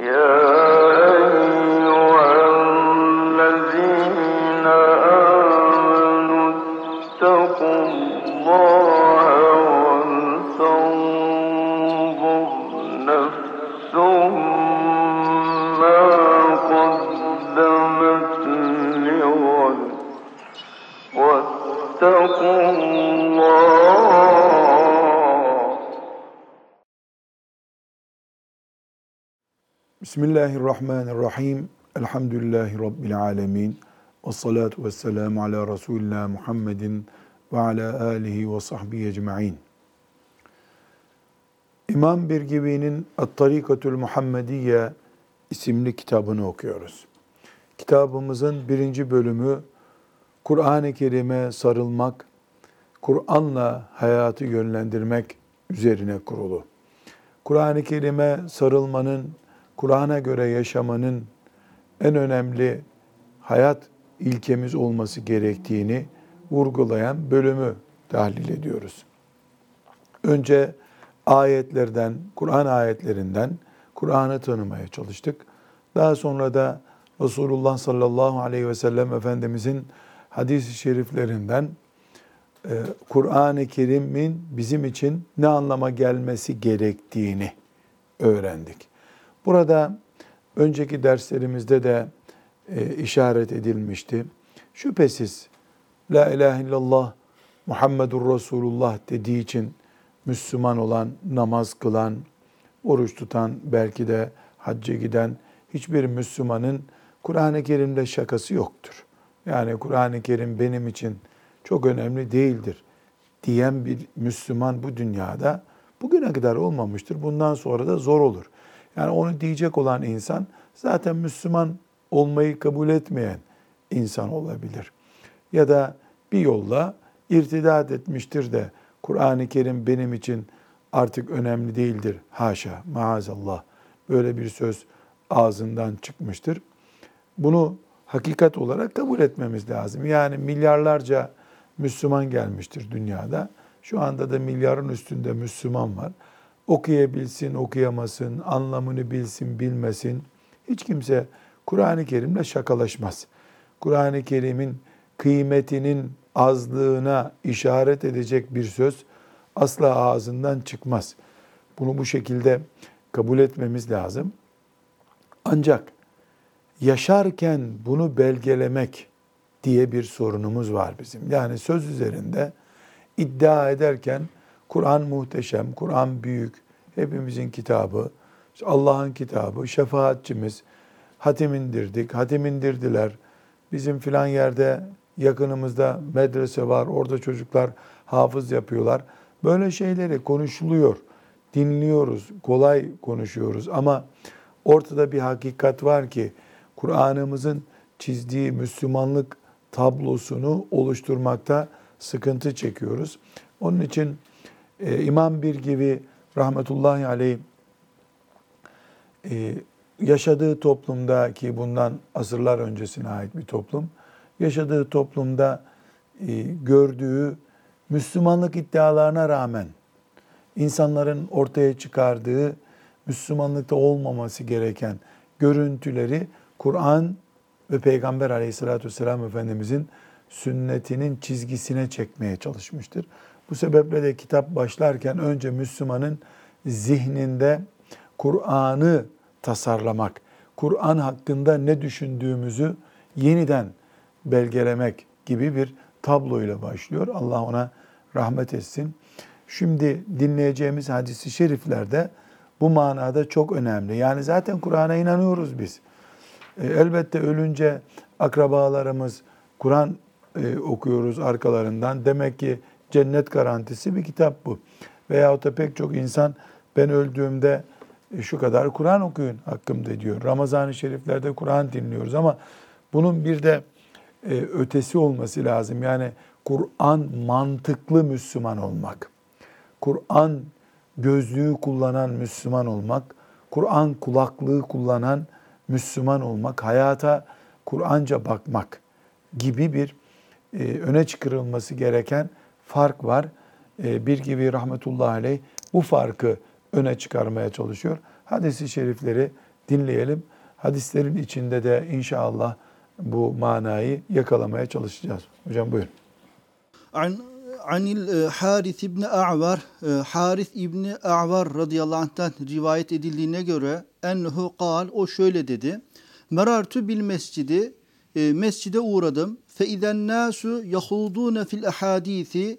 Yeah. Bismillahirrahmanirrahim. Elhamdülillahi Rabbil alemin. Ve salatu ve selamu ala Resulina Muhammedin ve ala alihi ve sahbihi ecma'in. İmam Birgivi'nin At-Tarikatül Muhammediye isimli kitabını okuyoruz. Kitabımızın birinci bölümü Kur'an-ı Kerim'e sarılmak, Kur'an'la hayatı yönlendirmek üzerine kurulu. Kur'an-ı Kerim'e sarılmanın Kur'an'a göre yaşamanın en önemli hayat ilkemiz olması gerektiğini vurgulayan bölümü tahlil ediyoruz. Önce ayetlerden, Kur'an ayetlerinden Kur'an'ı tanımaya çalıştık. Daha sonra da Resulullah sallallahu aleyhi ve sellem Efendimizin hadis-i şeriflerinden e, Kur'an-ı Kerim'in bizim için ne anlama gelmesi gerektiğini öğrendik. Burada önceki derslerimizde de e, işaret edilmişti. Şüphesiz La ilahe illallah Muhammedur Resulullah dediği için Müslüman olan, namaz kılan, oruç tutan, belki de hacca giden hiçbir Müslümanın Kur'an-ı Kerim'de şakası yoktur. Yani Kur'an-ı Kerim benim için çok önemli değildir diyen bir Müslüman bu dünyada bugüne kadar olmamıştır. Bundan sonra da zor olur. Yani onu diyecek olan insan zaten Müslüman olmayı kabul etmeyen insan olabilir. Ya da bir yolla irtidat etmiştir de Kur'an-ı Kerim benim için artık önemli değildir. Haşa, maazallah. Böyle bir söz ağzından çıkmıştır. Bunu hakikat olarak kabul etmemiz lazım. Yani milyarlarca Müslüman gelmiştir dünyada. Şu anda da milyarın üstünde Müslüman var okuyabilsin, okuyamasın, anlamını bilsin, bilmesin. Hiç kimse Kur'an-ı Kerim'le şakalaşmaz. Kur'an-ı Kerim'in kıymetinin azlığına işaret edecek bir söz asla ağzından çıkmaz. Bunu bu şekilde kabul etmemiz lazım. Ancak yaşarken bunu belgelemek diye bir sorunumuz var bizim. Yani söz üzerinde iddia ederken Kur'an muhteşem, Kur'an büyük, hepimizin kitabı, Allah'ın kitabı, şefaatçimiz, hatim indirdik, hatim indirdiler. Bizim filan yerde yakınımızda medrese var, orada çocuklar hafız yapıyorlar. Böyle şeyleri konuşuluyor, dinliyoruz, kolay konuşuyoruz ama ortada bir hakikat var ki Kur'an'ımızın çizdiği Müslümanlık tablosunu oluşturmakta sıkıntı çekiyoruz. Onun için e, İmam bir gibi rahmetullahi aleyh e, yaşadığı toplumda ki bundan asırlar öncesine ait bir toplum, yaşadığı toplumda e, gördüğü Müslümanlık iddialarına rağmen insanların ortaya çıkardığı Müslümanlıkta olmaması gereken görüntüleri Kur'an ve Peygamber aleyhissalatü vesselam Efendimizin sünnetinin çizgisine çekmeye çalışmıştır. Bu sebeple de kitap başlarken önce Müslümanın zihninde Kur'an'ı tasarlamak, Kur'an hakkında ne düşündüğümüzü yeniden belgelemek gibi bir tabloyla başlıyor. Allah ona rahmet etsin. Şimdi dinleyeceğimiz hadisi şeriflerde bu manada çok önemli. Yani zaten Kur'an'a inanıyoruz biz. E, elbette ölünce akrabalarımız Kur'an e, okuyoruz arkalarından. Demek ki cennet garantisi bir kitap bu. Veyahut da pek çok insan ben öldüğümde e, şu kadar Kur'an okuyun hakkımda diyor. Ramazan-ı Şeriflerde Kur'an dinliyoruz ama bunun bir de e, ötesi olması lazım. Yani Kur'an mantıklı Müslüman olmak. Kur'an gözlüğü kullanan Müslüman olmak, Kur'an kulaklığı kullanan Müslüman olmak, hayata Kur'anca bakmak gibi bir e, öne çıkarılması gereken fark var. Ee, bir gibi rahmetullahi aleyh bu farkı öne çıkarmaya çalışıyor. Hadis-i şerifleri dinleyelim. Hadislerin içinde de inşallah bu manayı yakalamaya çalışacağız. Hocam buyurun. An Anil e, Harith İbni A'var, e, Harith İbni A'var radıyallahu anh'tan rivayet edildiğine göre ennehu kal, o şöyle dedi. Merartu bil mescidi, e, mescide uğradım. Fe izen nasu yahudune fil ahadisi.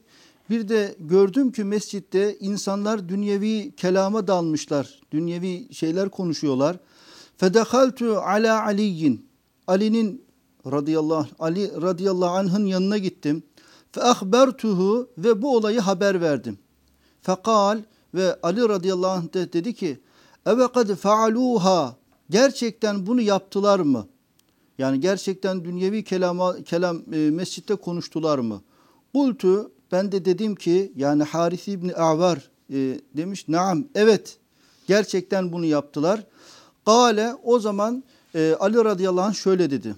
Bir de gördüm ki mescitte insanlar dünyevi kelama dalmışlar. Dünyevi şeyler konuşuyorlar. Fedehaltu ala aliyin. Ali'nin radıyallahu Ali radıyallahu anh'ın yanına gittim. Fe ahbertuhu ve bu olayı haber verdim. Fekal ve Ali radıyallahu anh de dedi ki eve kad gerçekten bunu yaptılar mı? Yani gerçekten dünyevi kelama, kelam e, mescitte konuştular mı? Kultu ben de dedim ki yani Haris İbni Avar e, demiş naam evet gerçekten bunu yaptılar. Kale o zaman e, Ali radıyallahu anh şöyle dedi.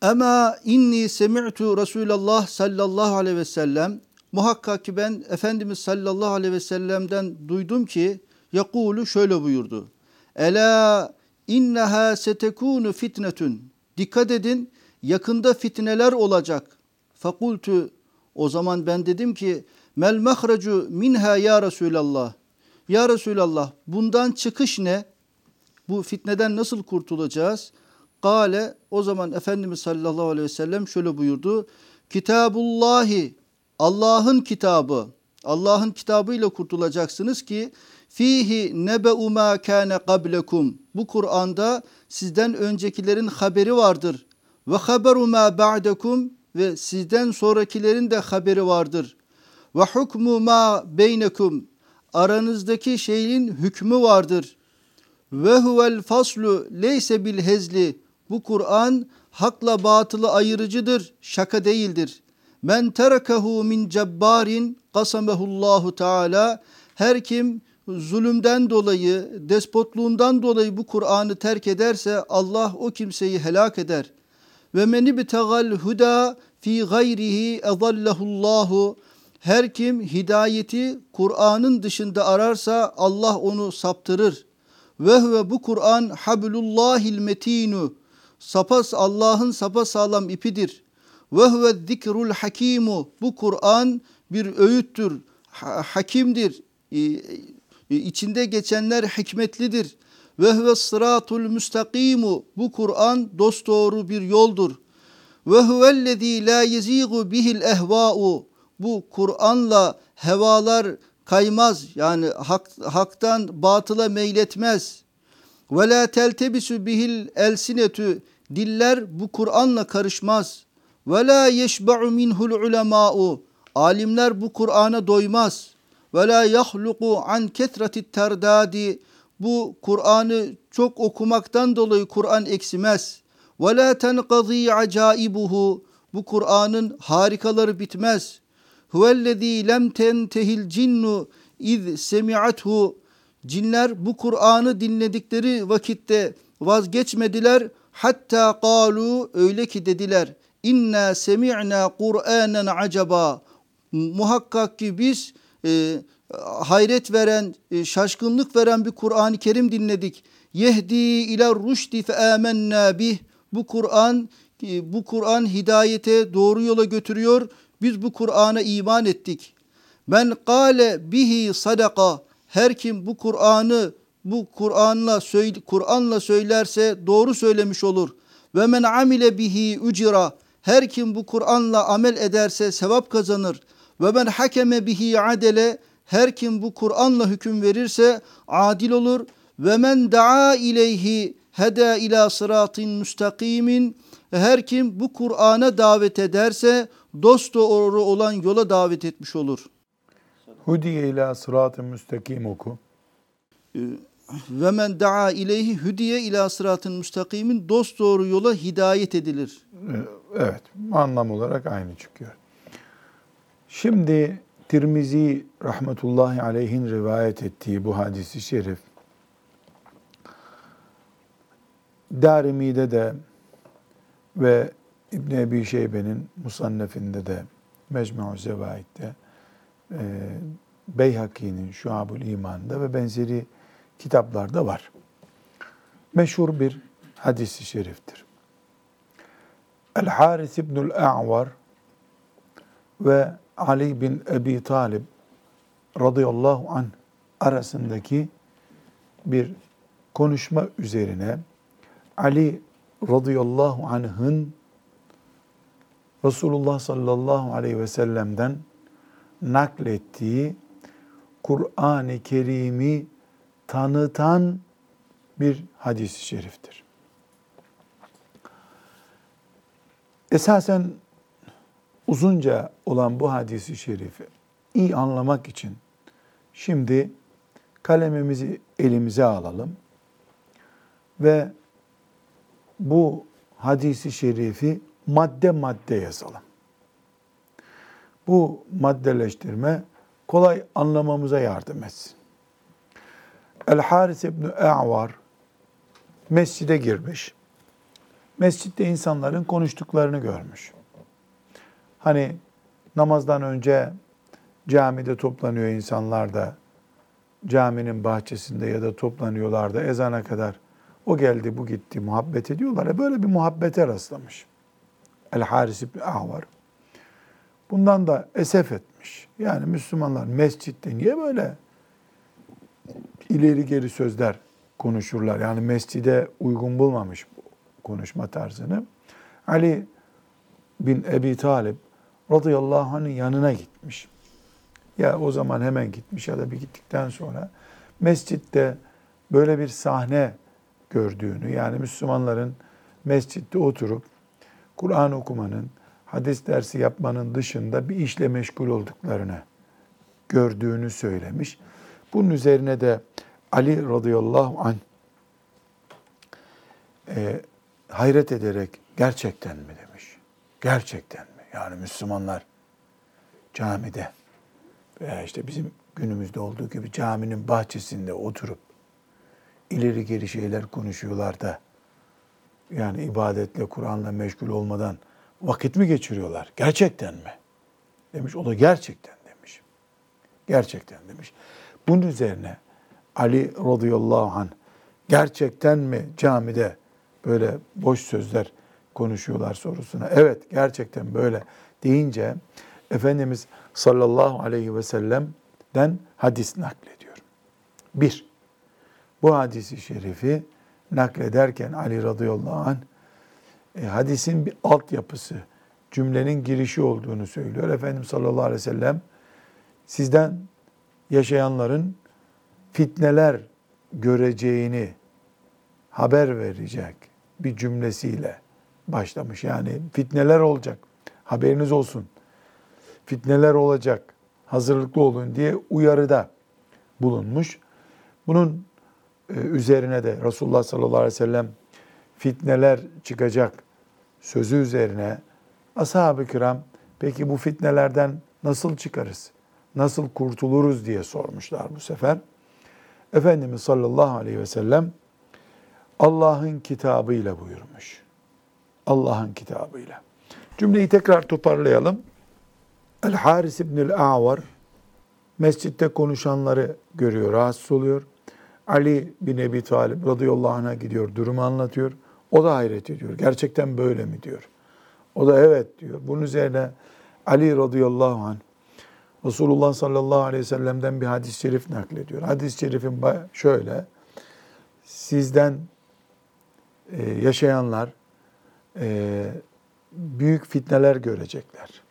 Ama inni semi'tu Resulallah sallallahu aleyhi ve sellem muhakkak ki ben Efendimiz sallallahu aleyhi ve sellem'den duydum ki yakulu şöyle buyurdu. Ela inneha setekunu fitnetun. Dikkat edin yakında fitneler olacak. Fakultu o zaman ben dedim ki mel mahrecu minha ya Resulallah. Ya Resulallah bundan çıkış ne? Bu fitneden nasıl kurtulacağız? Kale o zaman Efendimiz sallallahu aleyhi ve sellem şöyle buyurdu. Kitabullahi Allah'ın kitabı. Allah'ın kitabıyla kurtulacaksınız ki fihi nebe'u ma kana qablekum. Bu Kur'an'da sizden öncekilerin haberi vardır. Ve haberu ma ba'dekum ve sizden sonrakilerin de haberi vardır. Ve hukmu ma beynekum. Aranızdaki şeyin hükmü vardır. Ve huvel faslu leyse bil hezli. Bu Kur'an hakla batılı ayırıcıdır, şaka değildir. Men terakahu min cebbarin kasamehullahu teala. Her kim zulümden dolayı, despotluğundan dolayı bu Kur'an'ı terk ederse Allah o kimseyi helak eder. Ve meni bitegal huda fi gayrihi ezallahullahu. Her kim hidayeti Kur'an'ın dışında ararsa Allah onu saptırır. Ve huve bu Kur'an hablullahil metinu. Sapas Allah'ın sapa sağlam ipidir. Ve huve zikrul hakimu. Bu Kur'an bir öğüttür, ha- hakimdir. E, içinde geçenler hikmetlidir. Ve huve sıratul müstakimu. Bu Kur'an dosdoğru bir yoldur. Ve huvellezî la yezigu bihil ehvâ'u. Bu Kur'an'la hevalar kaymaz. Yani hak, haktan batıla meyletmez. Ve la teltebisu bihil elsinetü. Diller bu Kur'an'la karışmaz. Ve la yeşba'u minhul ulemâ'u. Alimler bu Kur'an'a doymaz. Ve la yahluku an ketretit terdadi. Bu Kur'an'ı çok okumaktan dolayı Kur'an eksimez. Ve la tenqazî acaibuhu. Bu Kur'an'ın harikaları bitmez. Huvellezî lem tentehil cinnu iz semi'athu. Cinler bu Kur'an'ı dinledikleri vakitte vazgeçmediler. Hatta kalu öyle ki dediler. İnna semi'na Kur'anen acaba. Muhakkak ki biz e, hayret veren, e, şaşkınlık veren bir Kur'an-ı Kerim dinledik. Yehdi ila rüşdi fe amennâ bih. Bu Kur'an e, bu Kur'an hidayete doğru yola götürüyor. Biz bu Kur'an'a iman ettik. Men kâle bihi sadaka. Her kim bu Kur'an'ı bu Kur'an'la Kur'an'la söylerse doğru söylemiş olur. Ve men amile bihi ucira. Her kim bu Kur'an'la amel ederse sevap kazanır. Ve men hakeme bihi adele. Her kim bu Kur'an'la hüküm verirse adil olur. Ve men daa ileyhi heda ila sıratin müstakimin. Her kim bu Kur'an'a davet ederse dost doğru olan yola davet etmiş olur. Hudiye ila sırat-ı müstakim oku. Ve men daa ileyhi hüdiye ila sıratın müstakimin dost doğru yola hidayet edilir. Ee, Evet, anlam olarak aynı çıkıyor. Şimdi Tirmizi rahmetullahi aleyhin rivayet ettiği bu hadisi şerif Darimi'de de ve İbn Ebi Şeybe'nin Musannef'inde de Mecmu' Zevaid'de e, Beyhaki'nin Şuabul İman'da ve benzeri kitaplarda var. meşhur bir hadisi şeriftir. El Haris İbnül A'var ve Ali bin Ebi Talib radıyallahu anh arasındaki bir konuşma üzerine Ali radıyallahu anh'ın Resulullah sallallahu aleyhi ve sellem'den naklettiği Kur'an-ı Kerim'i tanıtan bir hadis-i şeriftir. Esasen uzunca olan bu hadisi şerifi iyi anlamak için şimdi kalemimizi elimize alalım ve bu hadisi şerifi madde madde yazalım. Bu maddeleştirme kolay anlamamıza yardım etsin. El Haris İbni E'var mescide girmiş. Mescitte insanların konuştuklarını görmüş. Hani namazdan önce camide toplanıyor insanlar da caminin bahçesinde ya da toplanıyorlar da ezana kadar o geldi bu gitti muhabbet ediyorlar. E böyle bir muhabbete rastlamış. El Haris İbni Ahvar. Bundan da esef etmiş. Yani Müslümanlar mescitte niye böyle ileri geri sözler konuşurlar? Yani mescide uygun bulmamış bu konuşma tarzını. Ali bin Ebi Talib radıyallahu anh'ın yanına gitmiş. Ya o zaman hemen gitmiş ya da bir gittikten sonra mescitte böyle bir sahne gördüğünü yani Müslümanların mescitte oturup Kur'an okumanın, hadis dersi yapmanın dışında bir işle meşgul olduklarını gördüğünü söylemiş. Bunun üzerine de Ali radıyallahu anh e, hayret ederek gerçekten mi demiş. Gerçekten? Yani Müslümanlar camide veya işte bizim günümüzde olduğu gibi caminin bahçesinde oturup ileri geri şeyler konuşuyorlar da yani ibadetle, Kur'an'la meşgul olmadan vakit mi geçiriyorlar? Gerçekten mi? Demiş. O da gerçekten demiş. Gerçekten demiş. Bunun üzerine Ali radıyallahu anh gerçekten mi camide böyle boş sözler konuşuyorlar sorusuna. Evet gerçekten böyle deyince Efendimiz sallallahu aleyhi ve sellem'den hadis naklediyor. Bir, bu hadisi şerifi naklederken Ali radıyallahu anh e, hadisin bir altyapısı, cümlenin girişi olduğunu söylüyor. Efendimiz sallallahu aleyhi ve sellem sizden yaşayanların fitneler göreceğini haber verecek bir cümlesiyle başlamış. Yani fitneler olacak. Haberiniz olsun. Fitneler olacak. Hazırlıklı olun diye uyarıda bulunmuş. Bunun e, üzerine de Resulullah sallallahu aleyhi ve sellem fitneler çıkacak sözü üzerine ashab-ı kiram peki bu fitnelerden nasıl çıkarız? Nasıl kurtuluruz diye sormuşlar bu sefer. Efendimiz sallallahu aleyhi ve sellem Allah'ın kitabıyla buyurmuş. Allah'ın kitabıyla. Cümleyi tekrar toparlayalım. El Haris İbnül A'var mescitte konuşanları görüyor, rahatsız oluyor. Ali bin Ebi Talib radıyallahu anh'a gidiyor, durumu anlatıyor. O da hayret ediyor. Gerçekten böyle mi diyor. O da evet diyor. Bunun üzerine Ali radıyallahu anh Resulullah sallallahu aleyhi ve sellem'den bir hadis-i şerif naklediyor. Hadis-i şerifin şöyle, sizden e, yaşayanlar e, büyük fitneler görecekler.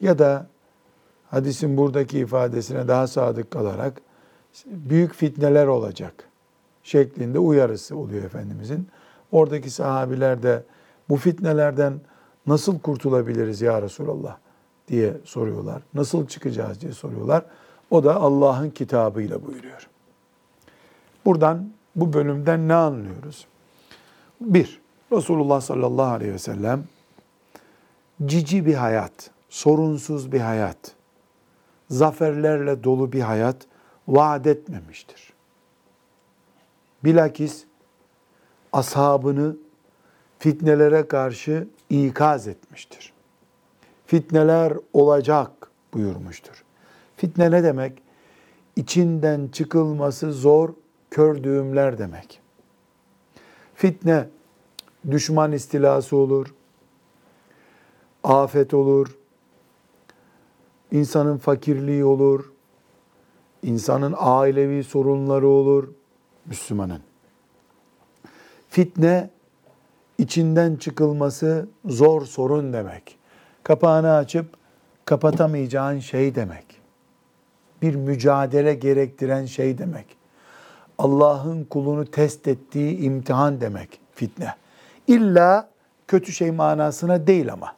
Ya da hadisin buradaki ifadesine daha sadık kalarak büyük fitneler olacak şeklinde uyarısı oluyor Efendimizin. Oradaki sahabiler de bu fitnelerden nasıl kurtulabiliriz ya Resulallah diye soruyorlar. Nasıl çıkacağız diye soruyorlar. O da Allah'ın kitabıyla buyuruyor. Buradan bu bölümden ne anlıyoruz? Bir, Resulullah sallallahu aleyhi ve sellem cici bir hayat, sorunsuz bir hayat, zaferlerle dolu bir hayat vaat etmemiştir. Bilakis ashabını fitnelere karşı ikaz etmiştir. Fitneler olacak buyurmuştur. Fitne ne demek? İçinden çıkılması zor kör düğümler demek. Fitne düşman istilası olur, afet olur, insanın fakirliği olur, insanın ailevi sorunları olur Müslümanın. Fitne içinden çıkılması zor sorun demek. Kapağını açıp kapatamayacağın şey demek. Bir mücadele gerektiren şey demek. Allah'ın kulunu test ettiği imtihan demek fitne. İlla kötü şey manasına değil ama.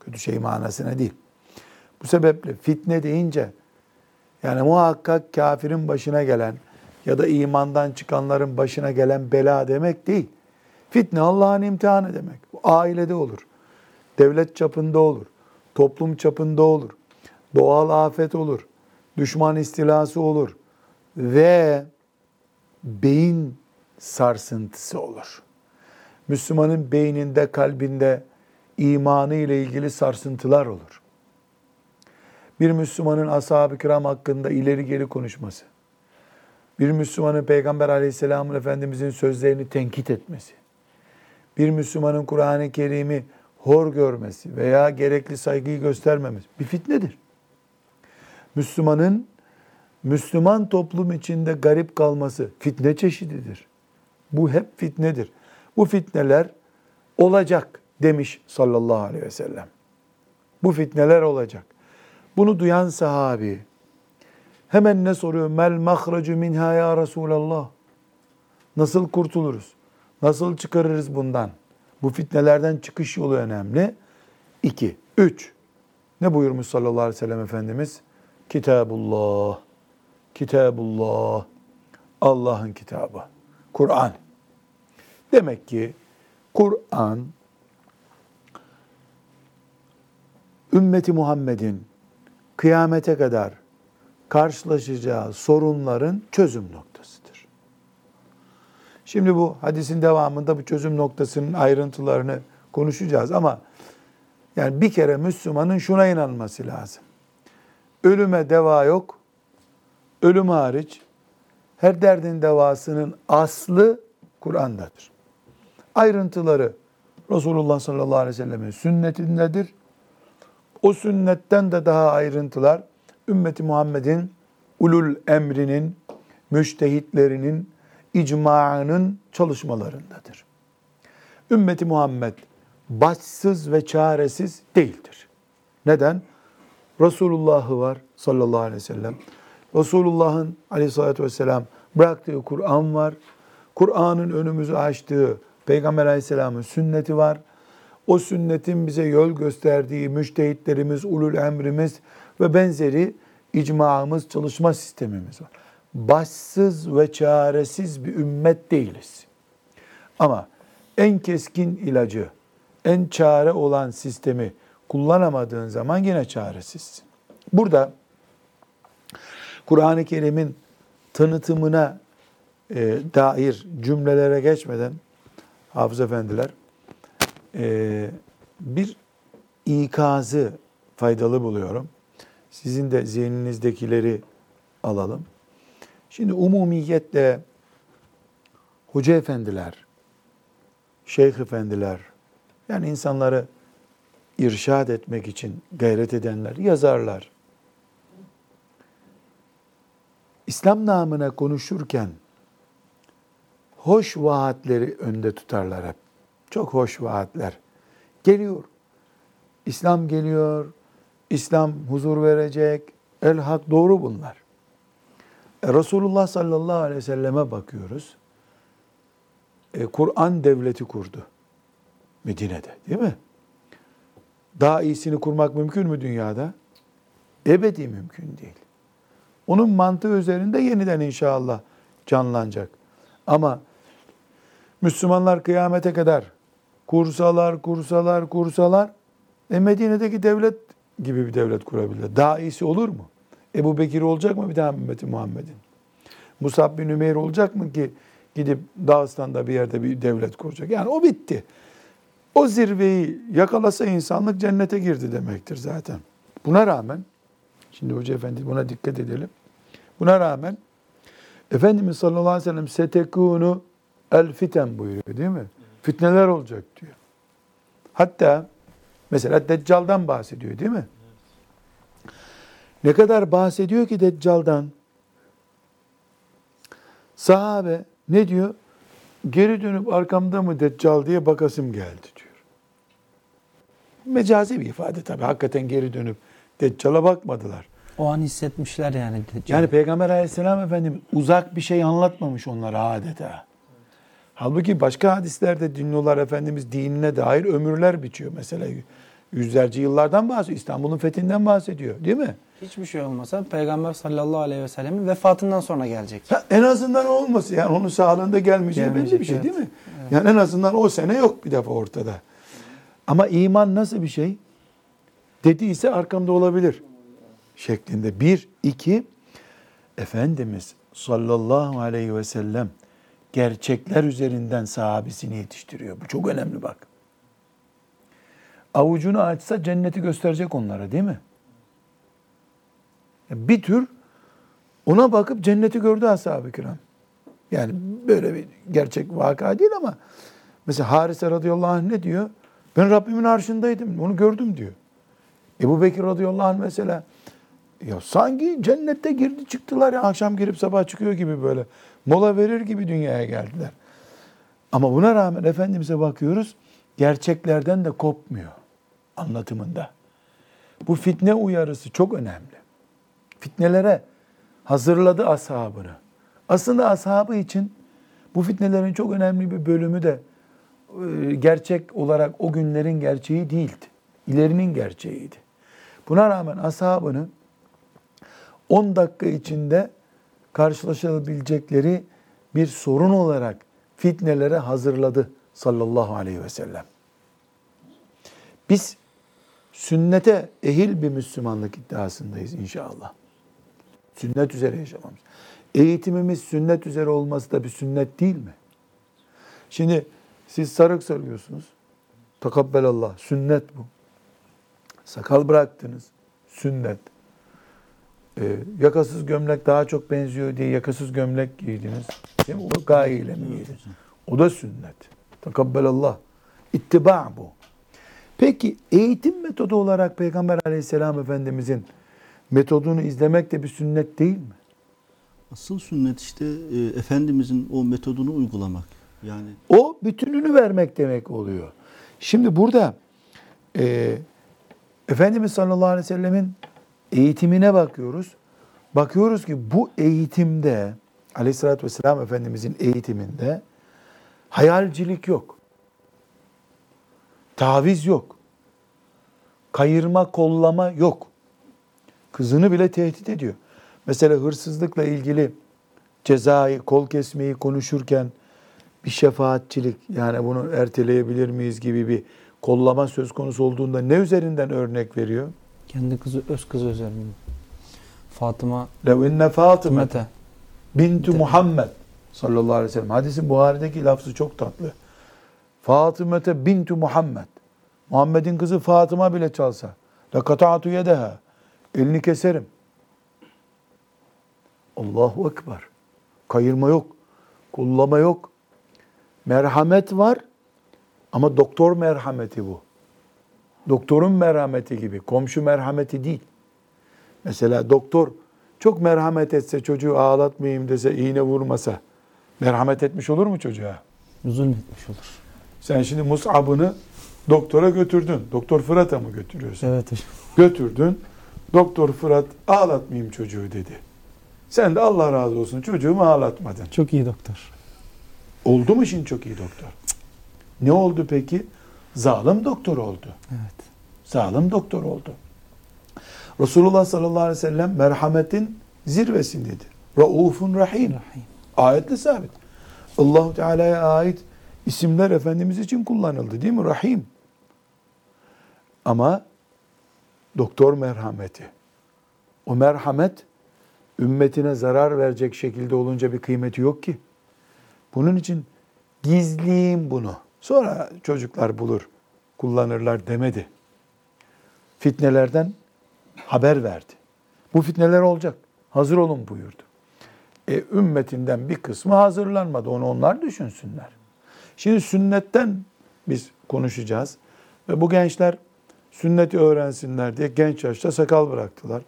Kötü şey manasına değil. Bu sebeple fitne deyince yani muhakkak kafirin başına gelen ya da imandan çıkanların başına gelen bela demek değil. Fitne Allah'ın imtihanı demek. Bu ailede olur. Devlet çapında olur. Toplum çapında olur. Doğal afet olur. Düşman istilası olur. Ve beyin sarsıntısı olur. Müslümanın beyninde, kalbinde imanı ile ilgili sarsıntılar olur. Bir Müslümanın ashab-ı kiram hakkında ileri geri konuşması, bir Müslümanın Peygamber aleyhisselamın Efendimizin sözlerini tenkit etmesi, bir Müslümanın Kur'an-ı Kerim'i hor görmesi veya gerekli saygıyı göstermemesi bir fitnedir. Müslümanın Müslüman toplum içinde garip kalması fitne çeşididir. Bu hep fitnedir. Bu fitneler olacak demiş sallallahu aleyhi ve sellem. Bu fitneler olacak. Bunu duyan sahabi hemen ne soruyor? Mel mahracu minha ya Resulallah. Nasıl kurtuluruz? Nasıl çıkarırız bundan? Bu fitnelerden çıkış yolu önemli. İki. Üç. Ne buyurmuş sallallahu aleyhi ve sellem Efendimiz? Kitabullah. Kitabullah. Allah'ın kitabı. Kur'an. Demek ki Kur'an ümmeti Muhammed'in kıyamete kadar karşılaşacağı sorunların çözüm noktasıdır. Şimdi bu hadisin devamında bu çözüm noktasının ayrıntılarını konuşacağız ama yani bir kere Müslümanın şuna inanması lazım. Ölüme deva yok. Ölüm hariç her derdin devasının aslı Kur'an'dadır. Ayrıntıları Resulullah sallallahu aleyhi ve sellemin sünnetindedir. O sünnetten de daha ayrıntılar ümmeti Muhammed'in ulul emrinin, müştehitlerinin, icmaının çalışmalarındadır. Ümmeti Muhammed başsız ve çaresiz değildir. Neden? Resulullah'ı var sallallahu aleyhi ve sellem. Resulullah'ın aleyhissalatü vesselam bıraktığı Kur'an var. Kur'an'ın önümüzü açtığı Peygamber aleyhisselamın sünneti var. O sünnetin bize yol gösterdiği müştehitlerimiz, ulul emrimiz ve benzeri icmamız, çalışma sistemimiz var. Başsız ve çaresiz bir ümmet değiliz. Ama en keskin ilacı, en çare olan sistemi kullanamadığın zaman yine çaresizsin. Burada Kur'an-ı Kerim'in tanıtımına e, dair cümlelere geçmeden hafız efendiler e, bir ikazı faydalı buluyorum. Sizin de zihninizdekileri alalım. Şimdi umumiyetle hoca efendiler, şeyh efendiler, yani insanları irşad etmek için gayret edenler, yazarlar. İslam namına konuşurken hoş vaatleri önde tutarlar hep. Çok hoş vaatler. Geliyor. İslam geliyor. İslam huzur verecek. El hak doğru bunlar. E, Resulullah sallallahu aleyhi ve selleme bakıyoruz. E, Kur'an devleti kurdu. Medine'de değil mi? Daha iyisini kurmak mümkün mü dünyada? Ebedi mümkün değil. Onun mantığı üzerinde yeniden inşallah canlanacak. Ama Müslümanlar kıyamete kadar kursalar, kursalar, kursalar e Medine'deki devlet gibi bir devlet kurabilirler. Daha iyisi olur mu? Ebu Bekir olacak mı bir daha ümmeti Muhammed'in? Musab bin Ümeyr olacak mı ki gidip Dağıstan'da bir yerde bir devlet kuracak? Yani o bitti. O zirveyi yakalasa insanlık cennete girdi demektir zaten. Buna rağmen, şimdi Hoca Efendi buna dikkat edelim. Buna rağmen Efendimiz sallallahu aleyhi ve sellem setekunu El fiten buyuruyor değil mi? Fitneler olacak diyor. Hatta mesela Deccal'dan bahsediyor değil mi? Ne kadar bahsediyor ki Deccal'dan? Sahabe ne diyor? Geri dönüp arkamda mı Deccal diye bakasım geldi diyor. Mecazi bir ifade tabii. Hakikaten geri dönüp Deccal'a bakmadılar. O an hissetmişler yani. Yani Peygamber aleyhisselam efendimiz uzak bir şey anlatmamış onlara adeta. Halbuki başka hadislerde dinliyorlar Efendimiz dinine dair ömürler biçiyor. Mesela yüzlerce yıllardan bahsediyor. İstanbul'un fethinden bahsediyor değil mi? Hiçbir şey olmasa Peygamber sallallahu aleyhi ve sellemin vefatından sonra gelecek. Ha, en azından olması yani onun sağlığında gelmeyeceği belli Gelmeyecek, bir şey evet. değil mi? Yani en azından o sene yok bir defa ortada. Ama iman nasıl bir şey? Dediyse arkamda olabilir şeklinde. Bir, iki, Efendimiz sallallahu aleyhi ve sellem gerçekler üzerinden sahabesini yetiştiriyor. Bu çok önemli bak. Avucunu açsa cenneti gösterecek onlara değil mi? Bir tür ona bakıp cenneti gördü ashab-ı kiram. Yani böyle bir gerçek vaka değil ama mesela Harise radıyallahu anh ne diyor? Ben Rabbimin arşındaydım, onu gördüm diyor. Ebu Bekir radıyallahu anh mesela ya sanki cennette girdi çıktılar ya akşam girip sabah çıkıyor gibi böyle. Mola verir gibi dünyaya geldiler. Ama buna rağmen Efendimiz'e bakıyoruz gerçeklerden de kopmuyor anlatımında. Bu fitne uyarısı çok önemli. Fitnelere hazırladı ashabını. Aslında ashabı için bu fitnelerin çok önemli bir bölümü de e, gerçek olarak o günlerin gerçeği değildi. İlerinin gerçeğiydi. Buna rağmen ashabını 10 dakika içinde karşılaşabilecekleri bir sorun olarak fitnelere hazırladı sallallahu aleyhi ve sellem. Biz sünnete ehil bir Müslümanlık iddiasındayız inşallah. Sünnet üzere yaşamamız. Eğitimimiz sünnet üzere olması da bir sünnet değil mi? Şimdi siz sarık sarıyorsunuz. Takabbelallah. Sünnet bu. Sakal bıraktınız. Sünnet. Ee, yakasız gömlek daha çok benziyor diye yakasız gömlek giydiniz. Değil mi? O gayeyle mi giydiniz? O da sünnet. Takabbelallah. İttiba bu. Peki eğitim metodu olarak Peygamber aleyhisselam efendimizin metodunu izlemek de bir sünnet değil mi? Asıl sünnet işte e, Efendimizin o metodunu uygulamak. Yani O bütününü vermek demek oluyor. Şimdi burada e, Efendimiz sallallahu aleyhi ve sellemin eğitimine bakıyoruz. Bakıyoruz ki bu eğitimde aleyhissalatü vesselam Efendimizin eğitiminde hayalcilik yok. Taviz yok. Kayırma, kollama yok. Kızını bile tehdit ediyor. Mesela hırsızlıkla ilgili cezayı, kol kesmeyi konuşurken bir şefaatçilik yani bunu erteleyebilir miyiz gibi bir kollama söz konusu olduğunda ne üzerinden örnek veriyor? Kendi kızı, öz kızı üzerinden. Fatıma Lev inne Fatıma Mete. bintu Muhammed sallallahu aleyhi ve sellem. Hadisin Buhari'deki lafzı çok tatlı. Fatımete bintu Muhammed. Muhammed'in kızı Fatıma bile çalsa. La kata'tu yedeha. Elini keserim. Allahu Ekber. Kayırma yok. Kullama yok. Merhamet var ama doktor merhameti bu. Doktorun merhameti gibi. Komşu merhameti değil. Mesela doktor çok merhamet etse çocuğu ağlatmayayım dese iğne vurmasa merhamet etmiş olur mu çocuğa? zulmetmiş olur. Sen şimdi Mus'ab'ını doktora götürdün. Doktor Fırat'a mı götürüyorsun? Evet hocam. Götürdün. Doktor Fırat ağlatmayayım çocuğu dedi. Sen de Allah razı olsun çocuğumu ağlatmadın. Çok iyi doktor. Oldu mu şimdi çok iyi doktor? Ne oldu peki? Zalim doktor oldu. Evet. Zalim doktor oldu. Resulullah sallallahu aleyhi ve sellem merhametin zirvesindedir. Raufun rahim. Rahim. Ayetle sabit. Allahu Teala'ya ait isimler Efendimiz için kullanıldı değil mi? Rahim. Ama doktor merhameti. O merhamet ümmetine zarar verecek şekilde olunca bir kıymeti yok ki. Bunun için gizleyeyim bunu. Sonra çocuklar bulur, kullanırlar demedi. Fitnelerden haber verdi. Bu fitneler olacak. Hazır olun buyurdu. E, ümmetinden bir kısmı hazırlanmadı. Onu onlar düşünsünler. Şimdi sünnetten biz konuşacağız. Ve bu gençler sünneti öğrensinler diye genç yaşta sakal bıraktılar.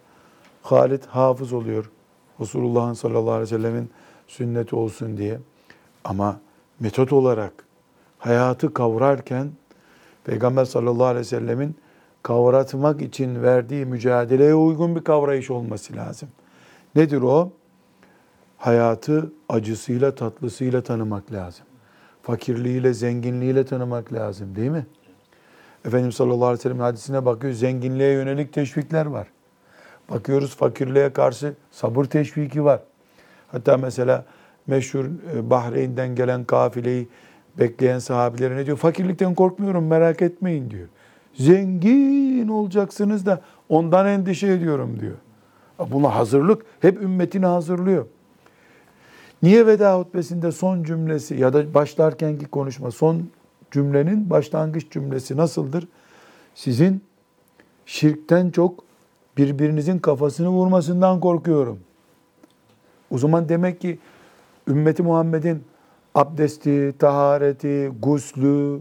Halid hafız oluyor. Resulullah'ın sallallahu aleyhi ve sellemin sünneti olsun diye. Ama metot olarak hayatı kavrarken Peygamber sallallahu aleyhi ve sellemin kavratmak için verdiği mücadeleye uygun bir kavrayış olması lazım. Nedir o? Hayatı acısıyla tatlısıyla tanımak lazım. Fakirliğiyle, zenginliğiyle tanımak lazım değil mi? Efendimiz sallallahu aleyhi ve sellem hadisine bakıyor. Zenginliğe yönelik teşvikler var. Bakıyoruz fakirliğe karşı sabır teşviki var. Hatta mesela meşhur e, Bahreyn'den gelen kafileyi bekleyen sahabilere ne diyor? Fakirlikten korkmuyorum merak etmeyin diyor. Zengin olacaksınız da ondan endişe ediyorum diyor. Buna hazırlık hep ümmetini hazırlıyor. Niye veda hutbesinde son cümlesi ya da başlarkenki konuşma son cümlenin başlangıç cümlesi nasıldır? Sizin şirkten çok birbirinizin kafasını vurmasından korkuyorum. O zaman demek ki ümmeti Muhammed'in abdesti, tahareti, guslü,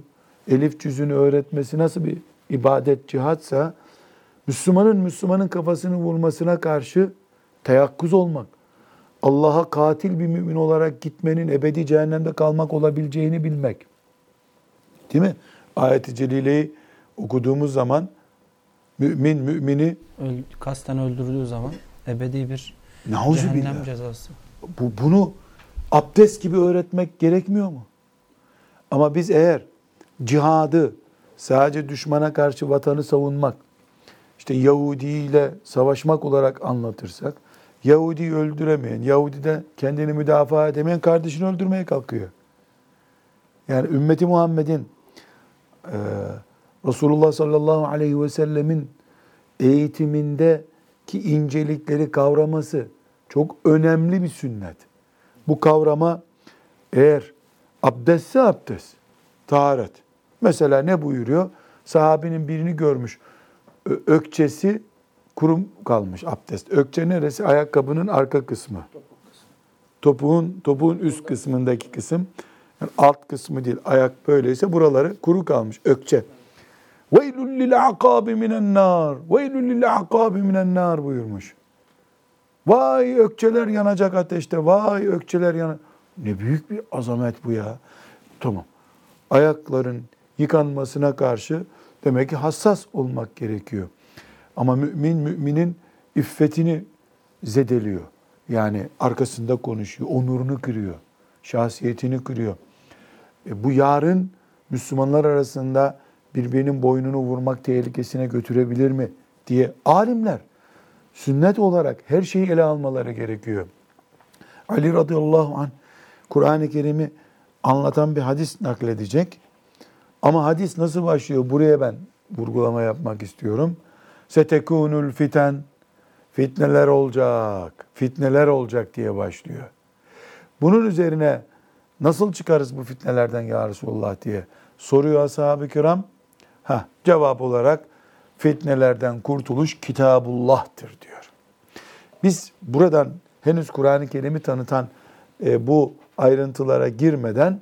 elif cüzünü öğretmesi nasıl bir ibadet, cihatsa Müslümanın Müslümanın kafasını vurmasına karşı teyakkuz olmak, Allah'a katil bir mümin olarak gitmenin ebedi cehennemde kalmak olabileceğini bilmek. Değil mi? Ayet-i Celile'yi okuduğumuz zaman mümin mümini kasten öldürdüğü zaman ebedi bir nauzu cehennem billah. cezası. Bu, bunu abdest gibi öğretmek gerekmiyor mu? Ama biz eğer cihadı sadece düşmana karşı vatanı savunmak, işte Yahudi ile savaşmak olarak anlatırsak, Yahudi öldüremeyen, Yahudi de kendini müdafaa edemeyen kardeşini öldürmeye kalkıyor. Yani ümmeti Muhammed'in e, Resulullah sallallahu aleyhi ve sellemin eğitimindeki incelikleri kavraması çok önemli bir sünnet. Bu kavrama eğer abdestse abdest, taharet. Mesela ne buyuruyor? Sahabinin birini görmüş. Ökçesi kurum kalmış abdest. Ökçe neresi? Ayakkabının arka kısmı. Topuğun topuğun üst kısmındaki kısım. Yani alt kısmı değil. Ayak böyleyse buraları kuru kalmış. Ökçe. Akabi minen nar. Veylül lil akabi minen nar buyurmuş. Vay ökçeler yanacak ateşte. Vay ökçeler yana. Ne büyük bir azamet bu ya. Tamam. Ayakların yıkanmasına karşı demek ki hassas olmak gerekiyor. Ama mümin müminin iffetini zedeliyor. Yani arkasında konuşuyor, onurunu kırıyor, şahsiyetini kırıyor. E bu yarın Müslümanlar arasında birbirinin boynunu vurmak tehlikesine götürebilir mi diye alimler sünnet olarak her şeyi ele almaları gerekiyor. Ali radıyallahu anh Kur'an-ı Kerim'i anlatan bir hadis nakledecek. Ama hadis nasıl başlıyor? Buraya ben vurgulama yapmak istiyorum. Setekunul fiten fitneler olacak, fitneler olacak diye başlıyor. Bunun üzerine nasıl çıkarız bu fitnelerden ya Resulullah diye soruyor ashab-ı kiram. Heh, cevap olarak fitnelerden kurtuluş kitabullah'tır diyor. Biz buradan henüz Kur'an-ı Kerim'i tanıtan e, bu ayrıntılara girmeden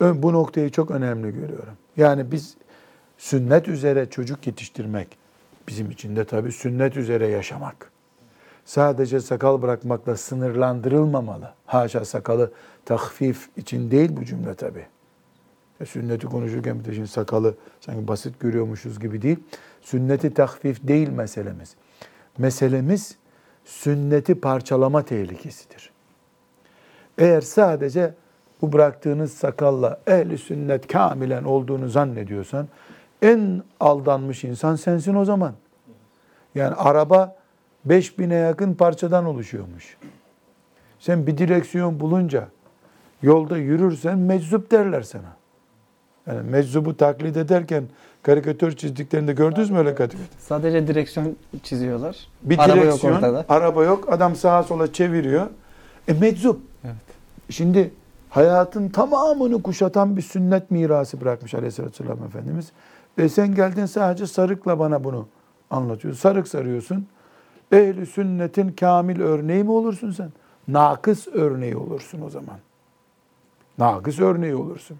e, bu noktayı çok önemli görüyorum. Yani biz sünnet üzere çocuk yetiştirmek, bizim için de tabii sünnet üzere yaşamak. Sadece sakal bırakmakla sınırlandırılmamalı. Haşa sakalı tahfif için değil bu cümle tabii. E, sünneti konuşurken bir de şimdi sakalı sanki basit görüyormuşuz gibi değil. Sünneti tahfif değil meselemiz. Meselemiz sünneti parçalama tehlikesidir. Eğer sadece bu bıraktığınız sakalla ehli sünnet kamilen olduğunu zannediyorsan en aldanmış insan sensin o zaman. Yani araba 5000'e yakın parçadan oluşuyormuş. Sen bir direksiyon bulunca yolda yürürsen meczup derler sana. Yani meczubu taklit ederken karikatür çizdiklerinde gördünüz mü öyle karikatür? Sadece direksiyon çiziyorlar. Bir Araba yok direksiyon, ortada. araba yok. Adam sağa sola çeviriyor. E meczup. Evet. Şimdi hayatın tamamını kuşatan bir sünnet mirası bırakmış Aleyhisselatü Vesselam Efendimiz. Ve sen geldin sadece sarıkla bana bunu anlatıyorsun. Sarık sarıyorsun. Ehli sünnetin kamil örneği mi olursun sen? nakıs örneği olursun o zaman. Nakıs örneği olursun.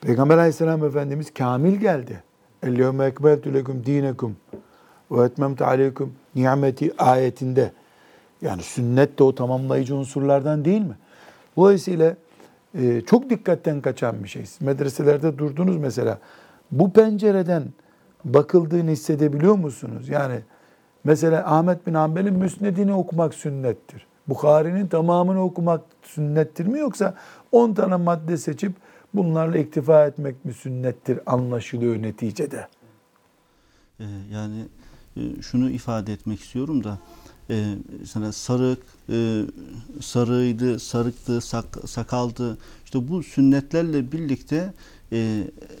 Peygamber aleyhisselam Efendimiz kamil geldi. El-yevme ekbeltü leküm dinekum ve etmemtu aleykum nimeti ayetinde. Yani sünnet de o tamamlayıcı unsurlardan değil mi? Dolayısıyla e, çok dikkatten kaçan bir şey. Medreselerde durdunuz mesela. Bu pencereden bakıldığını hissedebiliyor musunuz? Yani mesela Ahmet bin Hanbel'in müsnedini okumak sünnettir. Bukhari'nin tamamını okumak sünnettir mi yoksa 10 tane madde seçip bunlarla iktifa etmek mi sünnettir anlaşılıyor neticede? Ee, yani e, şunu ifade etmek istiyorum da e, sana sarık, e, sarıydı, sarıktı, sak, sakaldı. İşte bu sünnetlerle birlikte